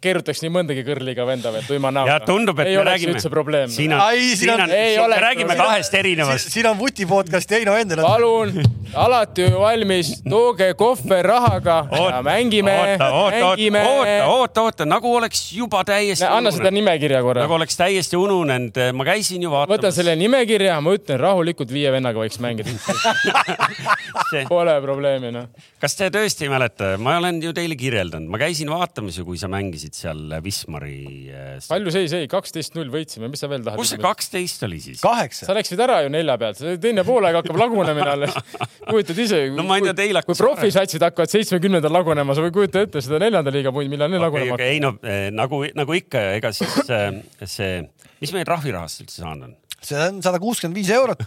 keerutaks nii mõndagi kõrliga venda veel tuima näoga. ja tundub, et ei me räägime. üldse probleem. siin on, siin on- me räägime kahest erinevast. siin on Vuti podcast ja Heino Endel. palun, alati valmis, tooge kohver rahaga ja mängime, mängime. oota, oota, oota, nagu oleks juba täiesti. anna seda nimekirja korra nagu. oleks täiesti ununenud, ma käisin ju vaatamas. võtan selle nimekirja, ma ütlen rahulikult viie vennaga võiks mängida. See- Pole probleemi noh. kas te tõesti ei mäleta, ma olen ju teile kirjeldanud, ma käisin vaatamas ju, kui sa mängisid seal Wismari. palju seis jäi, kaksteist null võitsime, mis sa veel tahad? kus see kaksteist oli siis? kaheksa. sa läksid ära ju nelja pealt, teine poolaeg hakkab lagunemine alles. kujutad ise, No ma ei tea, teil hakkas kui profisatsid hakkavad seitsmekümnendal lagunema, sa võid kujutada ette seda neljanda liiga punt, millal need okei, lagunema okei, ei no eh, nagu, nagu ikka, ega siis eh, see, mis meil trahvirahast üldse saanud on? see on sada kuuskümmend viis eurot,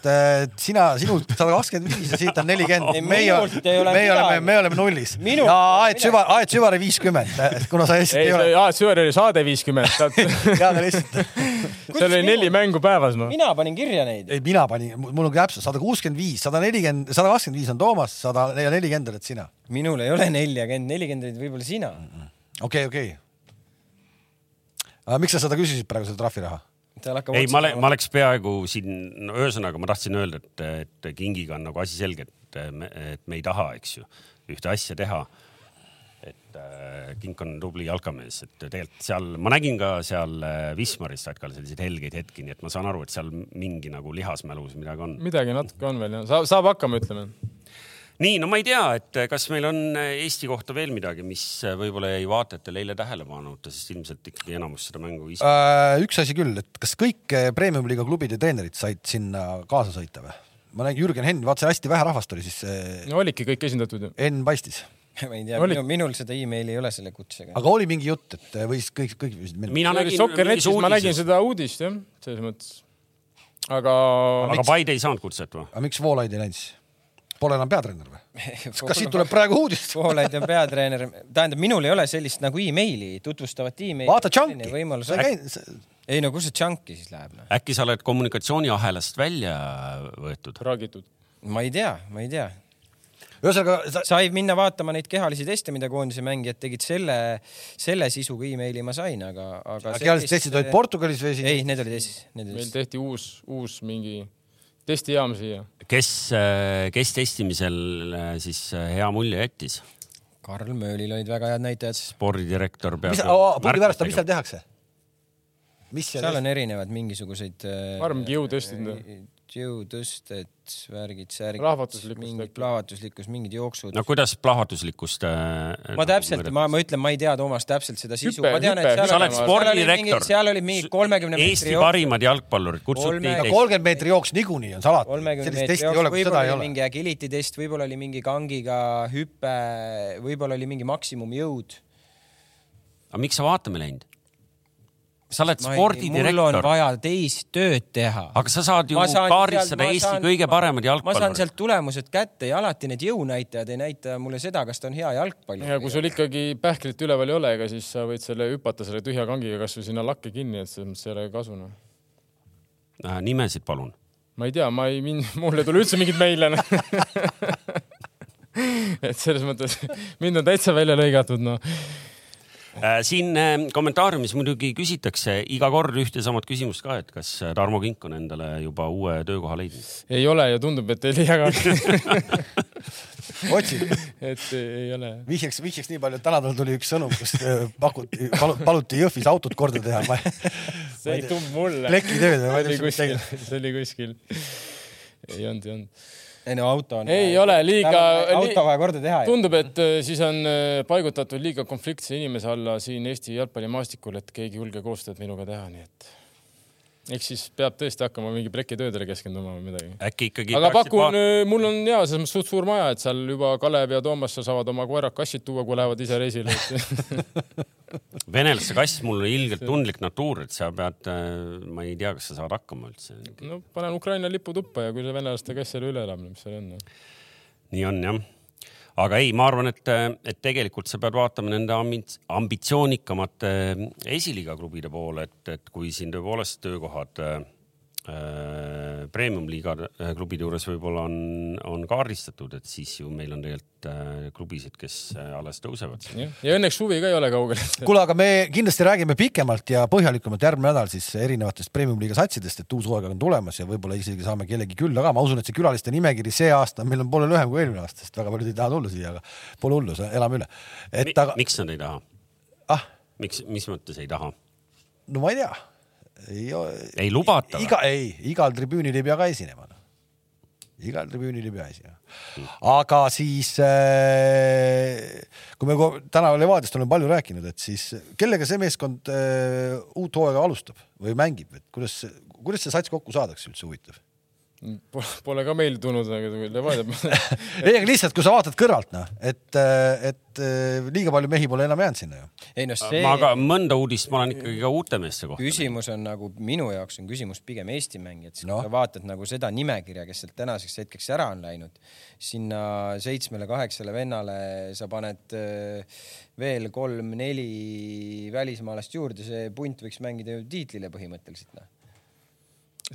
sina, sinult sada kakskümmend viis ja siit on nelikümmend. meie minult ei, ole meie oleme, me oleme nullis ja Aet Süvar, Aet Süvari viiskümmend, kuna sa lihtsalt ei, ei ole. see Süver oli saade viiskümmend, jaa, aga lihtsalt, seal oli neli mängu päevas noh. mina panin kirja neid. ei mina panin, mul on täpselt sada kuuskümmend viis, sada nelikümmend, sada kakskümmend viis on Toomas, sada nelikümmend oled sina. minul ei ole neljakümmend, nelikümmend olid võib-olla sina. okei, okei. Miks sa seda küsisid praegu, seda trahviraha? ei, ma, ma oleks peaaegu siin no,, ühesõnaga ma tahtsin öelda, et, et Kingiga on nagu asi selge, et me, et me ei taha, eks ju, ühte asja teha. et äh, Kink on tubli jalkamees, et tegelikult seal, ma nägin ka seal äh, Wismaris Satkal selliseid helgeid hetki, nii et ma saan aru, et seal mingi nagu lihasmälus midagi on. midagi natuke on veel jah, saab, saab hakkama, ütleme. nii, no ma ei tea, et kas meil on Eesti kohta veel midagi, mis võib-olla jäi vaatajatele eile tähelepanuta, sest ilmselt ikkagi enamus seda mängu ise. üks asi küll, et kas kõik eh, premium-liiga klubide treenerid said sinna kaasa sõita või? ma nägin Jürgen Henn, vaatasin hästi vähe rahvast oli, siis eh, no olidki kõik esindatud ju. Henn paistis. ma ei tea, Oli. minul, minul seda emaili ei ole selle kutsega. aga oli mingi jutt, et eh, võis kõik, kõik mina nägin. Sokkernetis ma nägin seda uudist jah, selles mõttes. aga aga Paide ei saanud kutset või? aga miks Voolaid ei läinud siis? Pole enam peatreener või? kas siit tuleb praegu uudis? pooled ja peatreener, tähendab, minul ei ole sellist nagu emaili, tutvustavat emaili. vaata Chunki, võimalus ei no kus see Chunki siis läheb noh? äkki sa oled kommunikatsiooniahelast välja võetud? raagitud. ma ei tea, ma ei tea. ühesõnaga sa... sai minna vaatama neid kehalisi teste, mida koondise mängijad tegid, selle, selle sisuga emaili ma sain, aga, aga. kehalised testid olid Portugalis või siin? ei, need olid Eestis, need olid meil tehti uus, uus mingi testijaam siia. kes, kes testimisel äh, siis äh, hea mulje jättis? Karl Möölil olid väga head näitajad. spordidirektor peab. mis, punkti pärast, mis seal tehakse? mis seal, seal on erinevad mingisuguseid. Armgi jõutestid, noh. jõutõsted, värgid, särgid. Plahvatuslikkust mingi äkki. plahvatuslikkus, mingid jooksud no kuidas plahvatuslikkust äh,? ma täpselt, ma, ma ütlen, ma ei tea, Toomas, täpselt seda sisu. Ma tean, et sa seal oled olid spordidirektor. seal olid mingi kolmekümne Eesti meetri jooks, parimad jalgpallurid kutsuti kolmkümmend meetri jooks niikuinii on salata. sellist testi ei ole, võib-olla seda ei oli ole. mingi agility test, võib-olla oli mingi kangiga hüpe, võib-olla oli mingi maksimumjõud. aga miks sa vaatama läinud? Sa oled mul on spordidirektor, vaja teist tööd teha. aga sa saad ju ma Eesti saan- kõige paremad ma saan jalgpallurid. sealt tulemused kätte ja alati need jõunäitajad ei näita mulle seda, kas ta on hea jalgpallur. ja kui sul ikkagi pähklit üleval ei ole, ega siis sa võid selle hüpata selle tühja kangiga kasvõi sinna lakke kinni, et selles mõttes ei ole kasu noh. Äh, nimesid palun. ma ei tea, ma ei, mul ei tule üldse mingit meile noh. et selles mõttes mind on täitsa välja lõigatud noh. Äh, siin äh, kommentaariumis muidugi küsitakse iga kord ühte samat küsimust ka, et kas Tarmo Kink on endale juba uue töökoha leidnud. ei ole ja tundub, et ei leia ka. otsid, et ei ole. vihjaks, vihjaks nii palju, et täna tal tuli üks sõnum, kus äh, pakuti, paluti Jõhvis autot korda teha. see ei tulnud mulle. plekitööd või ma see ei oli tea, mis kuskil, see oli kuskil. ei olnud, ei olnud. Ei no auto on. Ei ole liiga- auto vaja korda teha. tundub, et äh, siis on äh, paigutatud liiga konfliktse inimese alla siin Eesti jalgpallimaastikul, et keegi ei julge koostööd minuga teha, nii et eks siis peab tõesti hakkama mingi plekitöödele keskenduma või midagi. äkki ikkagi. aga pakun, mul on hea, selles mõttes suht suur maja, et seal juba Kalev ja Toomas saavad oma koerad kassid tuua, kui lähevad ise reisile. venelaste kass, mul on ilgelt tundlik natuur, et sa pead, ma ei tea, kas sa saad hakkama üldse. no panen Ukraina lipu tuppa ja kui see venelaste kass selle üle elab, mis seal on. nii on jah. Aga ei, ma arvan, et, et tegelikult sa pead vaatama nende ambits- ambitsioonikamate esiliiga klubide poole, et, et kui siin tõepoolest töökohad äh, premium-liiga äh, klubide juures võib-olla on, on kaardistatud, et siis ju meil on tegelikult äh, klubisid, kes äh, alles tõusevad. ja õnneks suvi ka ei ole kaugel. kuule, aga me kindlasti räägime pikemalt ja põhjalikumalt järgmine nädal siis erinevatest premium-liiga satsidest, et uus hooaeg on tulemas ja võib-olla isegi saame kellegi külla ka, ma usun, et see külaliste nimekiri see aasta meil on poole lühem kui eelmine aasta, sest väga paljud ei taha tulla siia, aga pole hullu, elame üle. et aga, miks nad ei taha? ah, miks, mis mõttes ei taha? no ma ei tea. Ei, ei lubata iga, ei, igal tribüünil ei pea ka esinema no.. igal tribüünil ei pea esinema. aga siis äh,, kui me täna Levadiast oleme palju rääkinud, et siis kellega see meeskond äh, uut hooaega alustab või mängib, et kuidas, kuidas see sats kokku saadakse üldse huvitav? Pole ka meil tulnud nagu Levadia ei, aga lihtsalt, kui sa vaatad kõrvalt noh, et, et äh, liiga palju mehi pole enam jäänud sinna ju. ei no see ma ka mõnda uudist ma olen ikkagi ka uute meeste kohta. küsimus on nagu minu jaoks on küsimus pigem Eesti mängijad, No. kui sa vaatad nagu seda nimekirja, kes sealt tänaseks hetkeks ära on läinud, sinna seitsmele-kaheksale vennale sa paned äh, veel kolm-neli välismaalast juurde, see punt võiks mängida ju tiitlile põhimõtteliselt noh.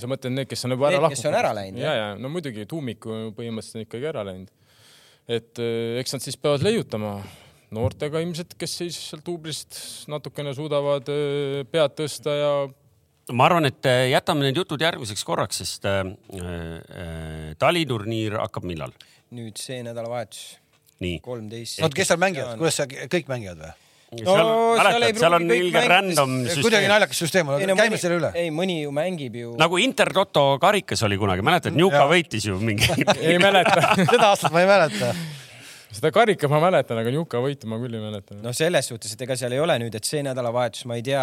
Sa mõtled need, kes on juba ära Need, kes on ära läinud, ja, ja no muidugi tuumiku põhimõtteliselt on ikkagi ära läinud. et eh, eks nad siis peavad leiutama noortega ilmselt, kes siis sealt tuubrist natukene suudavad eh, pead tõsta ja ma arvan, et äh, jätame need jutud järgmiseks korraks, sest äh, äh, taliturniir hakkab millal? nüüd see nädalavahetus, nii. kolmteist. oota, kes seal mängivad, kuidas sa, kõik mängivad või? Seal, seal mäletad, ei seal on ilge random kuidagi süsteem. naljakas süsteem, no käime mõni, selle üle. ei, mõni ju mängib ju. nagu Intertoto karikas oli kunagi, mäletad, Njuka võitis ju mingi. ei mäleta. seda aastat ma ei mäleta. Seda karika ma mäletan, aga Njuka võitu ma küll ei mäleta. noh, selles suhtes, et ega seal ei ole nüüd, et see nädalavahetus, ma ei tea,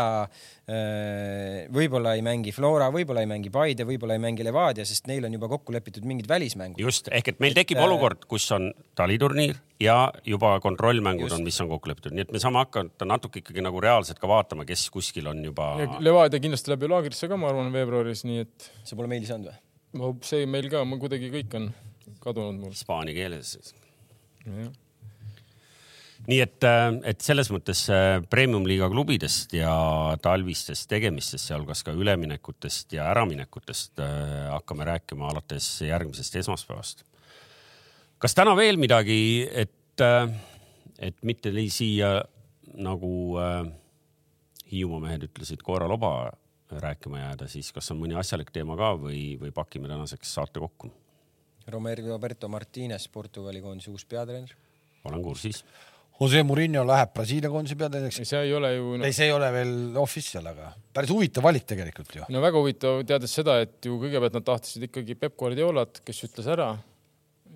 võib-olla ei mängi Flora, võib-olla ei mängi Paide, võib-olla ei mängi Levadia, sest neil on juba kokku lepitud mingid välismängud. just, ehk et meil tekib Et, äh, olukord, kus on taliturniir ja juba kontrollmängud Just. on, mis on kokku lepitud, nii et me saame hakata natuke ikkagi nagu reaalselt ka vaatama, kes kuskil on juba. Levadia kindlasti läheb ju laagrisse ka, ma arvan, veebruaris, nii et sa pole meili saanud või? ma- see meil ka, mul kuidagi kõik on kadunud mul. hispaania keeles. Nii et, et selles mõttes äh, premium-liiga klubidest ja talvistest tegemistest, sealhulgas ka üleminekutest ja äraminekutest äh, hakkame rääkima alates järgmisest esmaspäevast. kas täna veel midagi, et, et mitte siia nagu äh, Hiiumaa mehed ütlesid koeraloba rääkima jääda, siis kas on mõni asjalik teema ka või, või pakime tänaseks saate kokku? Romero Roberto Martinez, Portugali koondise uus peatreener. olen kursis Jose Murillo läheb Brasiilia koondise peatreeneriks. see ei ole ju no, ei, see ei ole veel official, aga päris huvitav valik tegelikult ju. no väga huvitav, teades seda, et ju kõigepealt nad tahtsid ikkagi Peep Guardiolat, kes ütles ära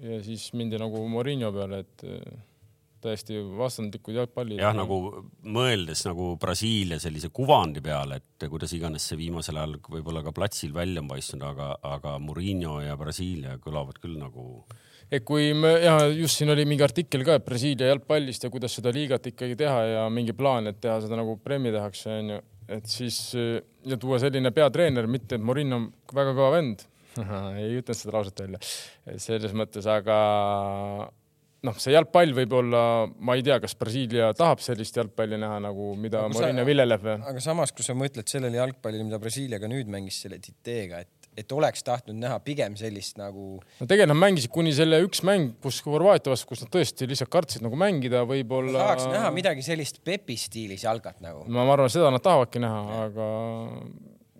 ja siis mindi nagu Morinho peale, et täiesti vastandlikud jalgpallid. jah, nagu mõeldes nagu Brasiilia sellise kuvandi peale, et kuidas iganes see viimasel ajal võib-olla ka platsil välja on paistnud, aga, aga Murillo ja Brasiilia kõlavad küll nagu. et kui me ja just siin oli mingi artikkel ka, et Brasiilia jalgpallist ja kuidas seda liigat ikkagi teha ja mingi plaan, et teha seda nagu Premi tehakse, onju. et siis ja tuua selline peatreener, mitte et Morin on väga kõva vend ei ütelnud seda lauset välja. selles mõttes, aga noh, see jalgpall võib olla, ma ei tea, kas Brasiilia tahab sellist jalgpalli näha nagu, mida Morin viljeleb. aga samas, kui sa mõtled sellele jalgpallile, mida Brasiiliaga nüüd mängis selle Titeega, et, et oleks tahtnud näha pigem sellist nagu. no tegelikult nad mängisid kuni selle üks mäng, kus Horvaatia vastu, kus nad tõesti lihtsalt kartsid nagu mängida, võib-olla. tahaks näha midagi sellist Pepi stiilis jalgat nagu. ma arvan, seda nad tahavadki näha, aga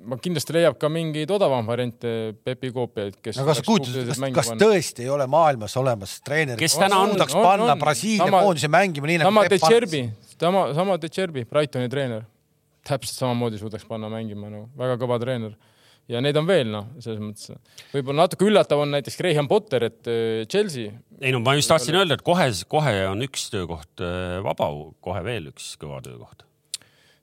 ma kindlasti leiab ka mingeid odavam variante Pepi koopiaid, kes. no kas kujutad, kas, kas tõesti ei ole maailmas olemas treenerit, kes täna on, suudaks panna on, Brasiilia koondise mängima nii nagu sama De Cherbi, sama, sama De Cherbi, Brightoni treener. täpselt samamoodi suudaks panna mängima, no väga kõva treener ja neid on veel noh, selles mõttes võib-olla natuke üllatav on näiteks Graham Potter, et äh, Chelsea. ei no ma just tahtsin öelda, et kohe, kohe on üks töökoht äh, vaba, kohe veel üks kõva töökoht.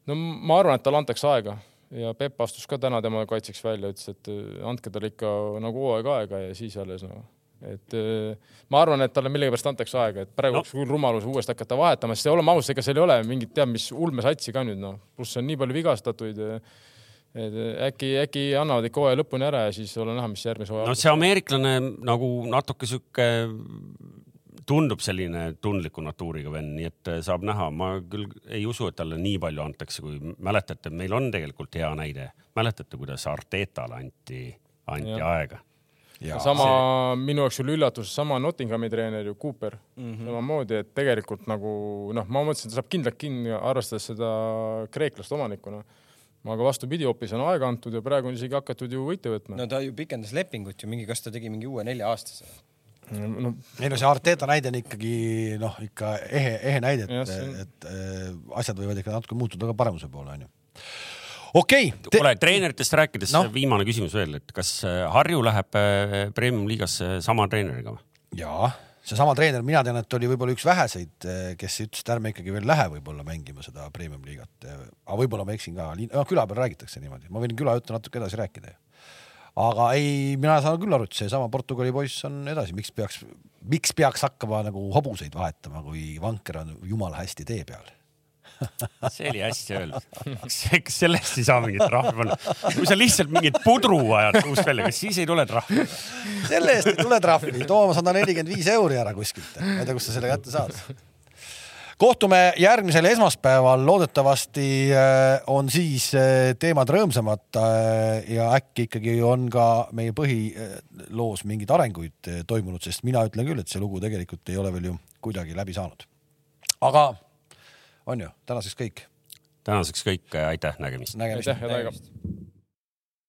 no ma arvan, et talle antakse aega ja Peep astus ka täna tema kaitseks välja, ütles, et äh, andke talle ikka nagu hooaeg aega ja siis alles noh et äh, ma arvan, et talle millegipärast antakse aega, et praegu oleks no. küll rumalus uuesti hakata vahetama, sest oleme ausad, ega seal ei ole mingit teab mis ulmesatsi ka nüüd noh, pluss on nii palju vigastatuid. et äkki, äkki annavad ikka hooaja lõpuni ära ja siis ole näha, mis järgmise hooaja. no see ameeriklane nagu natuke sihuke tundub selline tundliku natuuriga vend, nii et äh, saab näha, ma küll ei usu, et talle nii palju antakse, kui mäletate, meil on tegelikult hea näide. mäletate, kuidas Artetale anti, anti ja. aega? Ja, sama see... minu jaoks oli üllatus, sama Nottinghami treener ju Cooper mm -hmm. samamoodi, et tegelikult nagu noh, ma mõtlesin, et ta saab kindlalt kinni, arvestades seda kreeklast omanikuna aga vastupidi, hoopis on aega antud ja praegu on isegi hakatud ju võite võtma. no ta ju pikendas lepingut ju mingi, kas ta tegi mingi uue nelja-aastase? No ei no see Arteta näide on ikkagi noh, ikka ehe, ehe näide, et, et äh, asjad võivad ikka natuke muutuda ka paremuse poole onju. okei okay, te.... kuule, treeneritest rääkides no. viimane küsimus veel, et kas äh, Harju läheb äh, premium liigasse sama treeneriga või? jaa, seesama treener, mina tean, et oli võib-olla üks väheseid, kes ütles, et ärme ikkagi veel lähe võib-olla mängima seda premium liigat. aga võib-olla ma eksin ka, küla peal räägitakse niimoodi, ma võin küla juttu natuke edasi rääkida ju aga ei, mina saan küll aru, et seesama Portugali poiss on edasi, miks peaks, miks peaks hakkama nagu hobuseid vahetama, kui vanker on jumala hästi tee peal see oli hästi öeldud. kas, sellest ei saa mingit trahvi panna? kui sa lihtsalt mingit pudru ajad uust välja, kas siis ei tule trahvi? selle eest ei tule trahvi. Toomas, anna nelikümmend viis euri ära kuskilt. ma ei tea, kust sa selle kätte saad kohtume järgmisel esmaspäeval, loodetavasti äh, on siis äh, teemad rõõmsamad äh, ja äkki ikkagi on ka meie põhiloos mingeid arenguid toimunud, sest mina ütlen küll, et see lugu tegelikult ei ole veel ju kuidagi läbi saanud. aga on ju, tänaseks kõik. tänaseks kõik, aitäh, nägemist. nägemist. aitäh, head aega.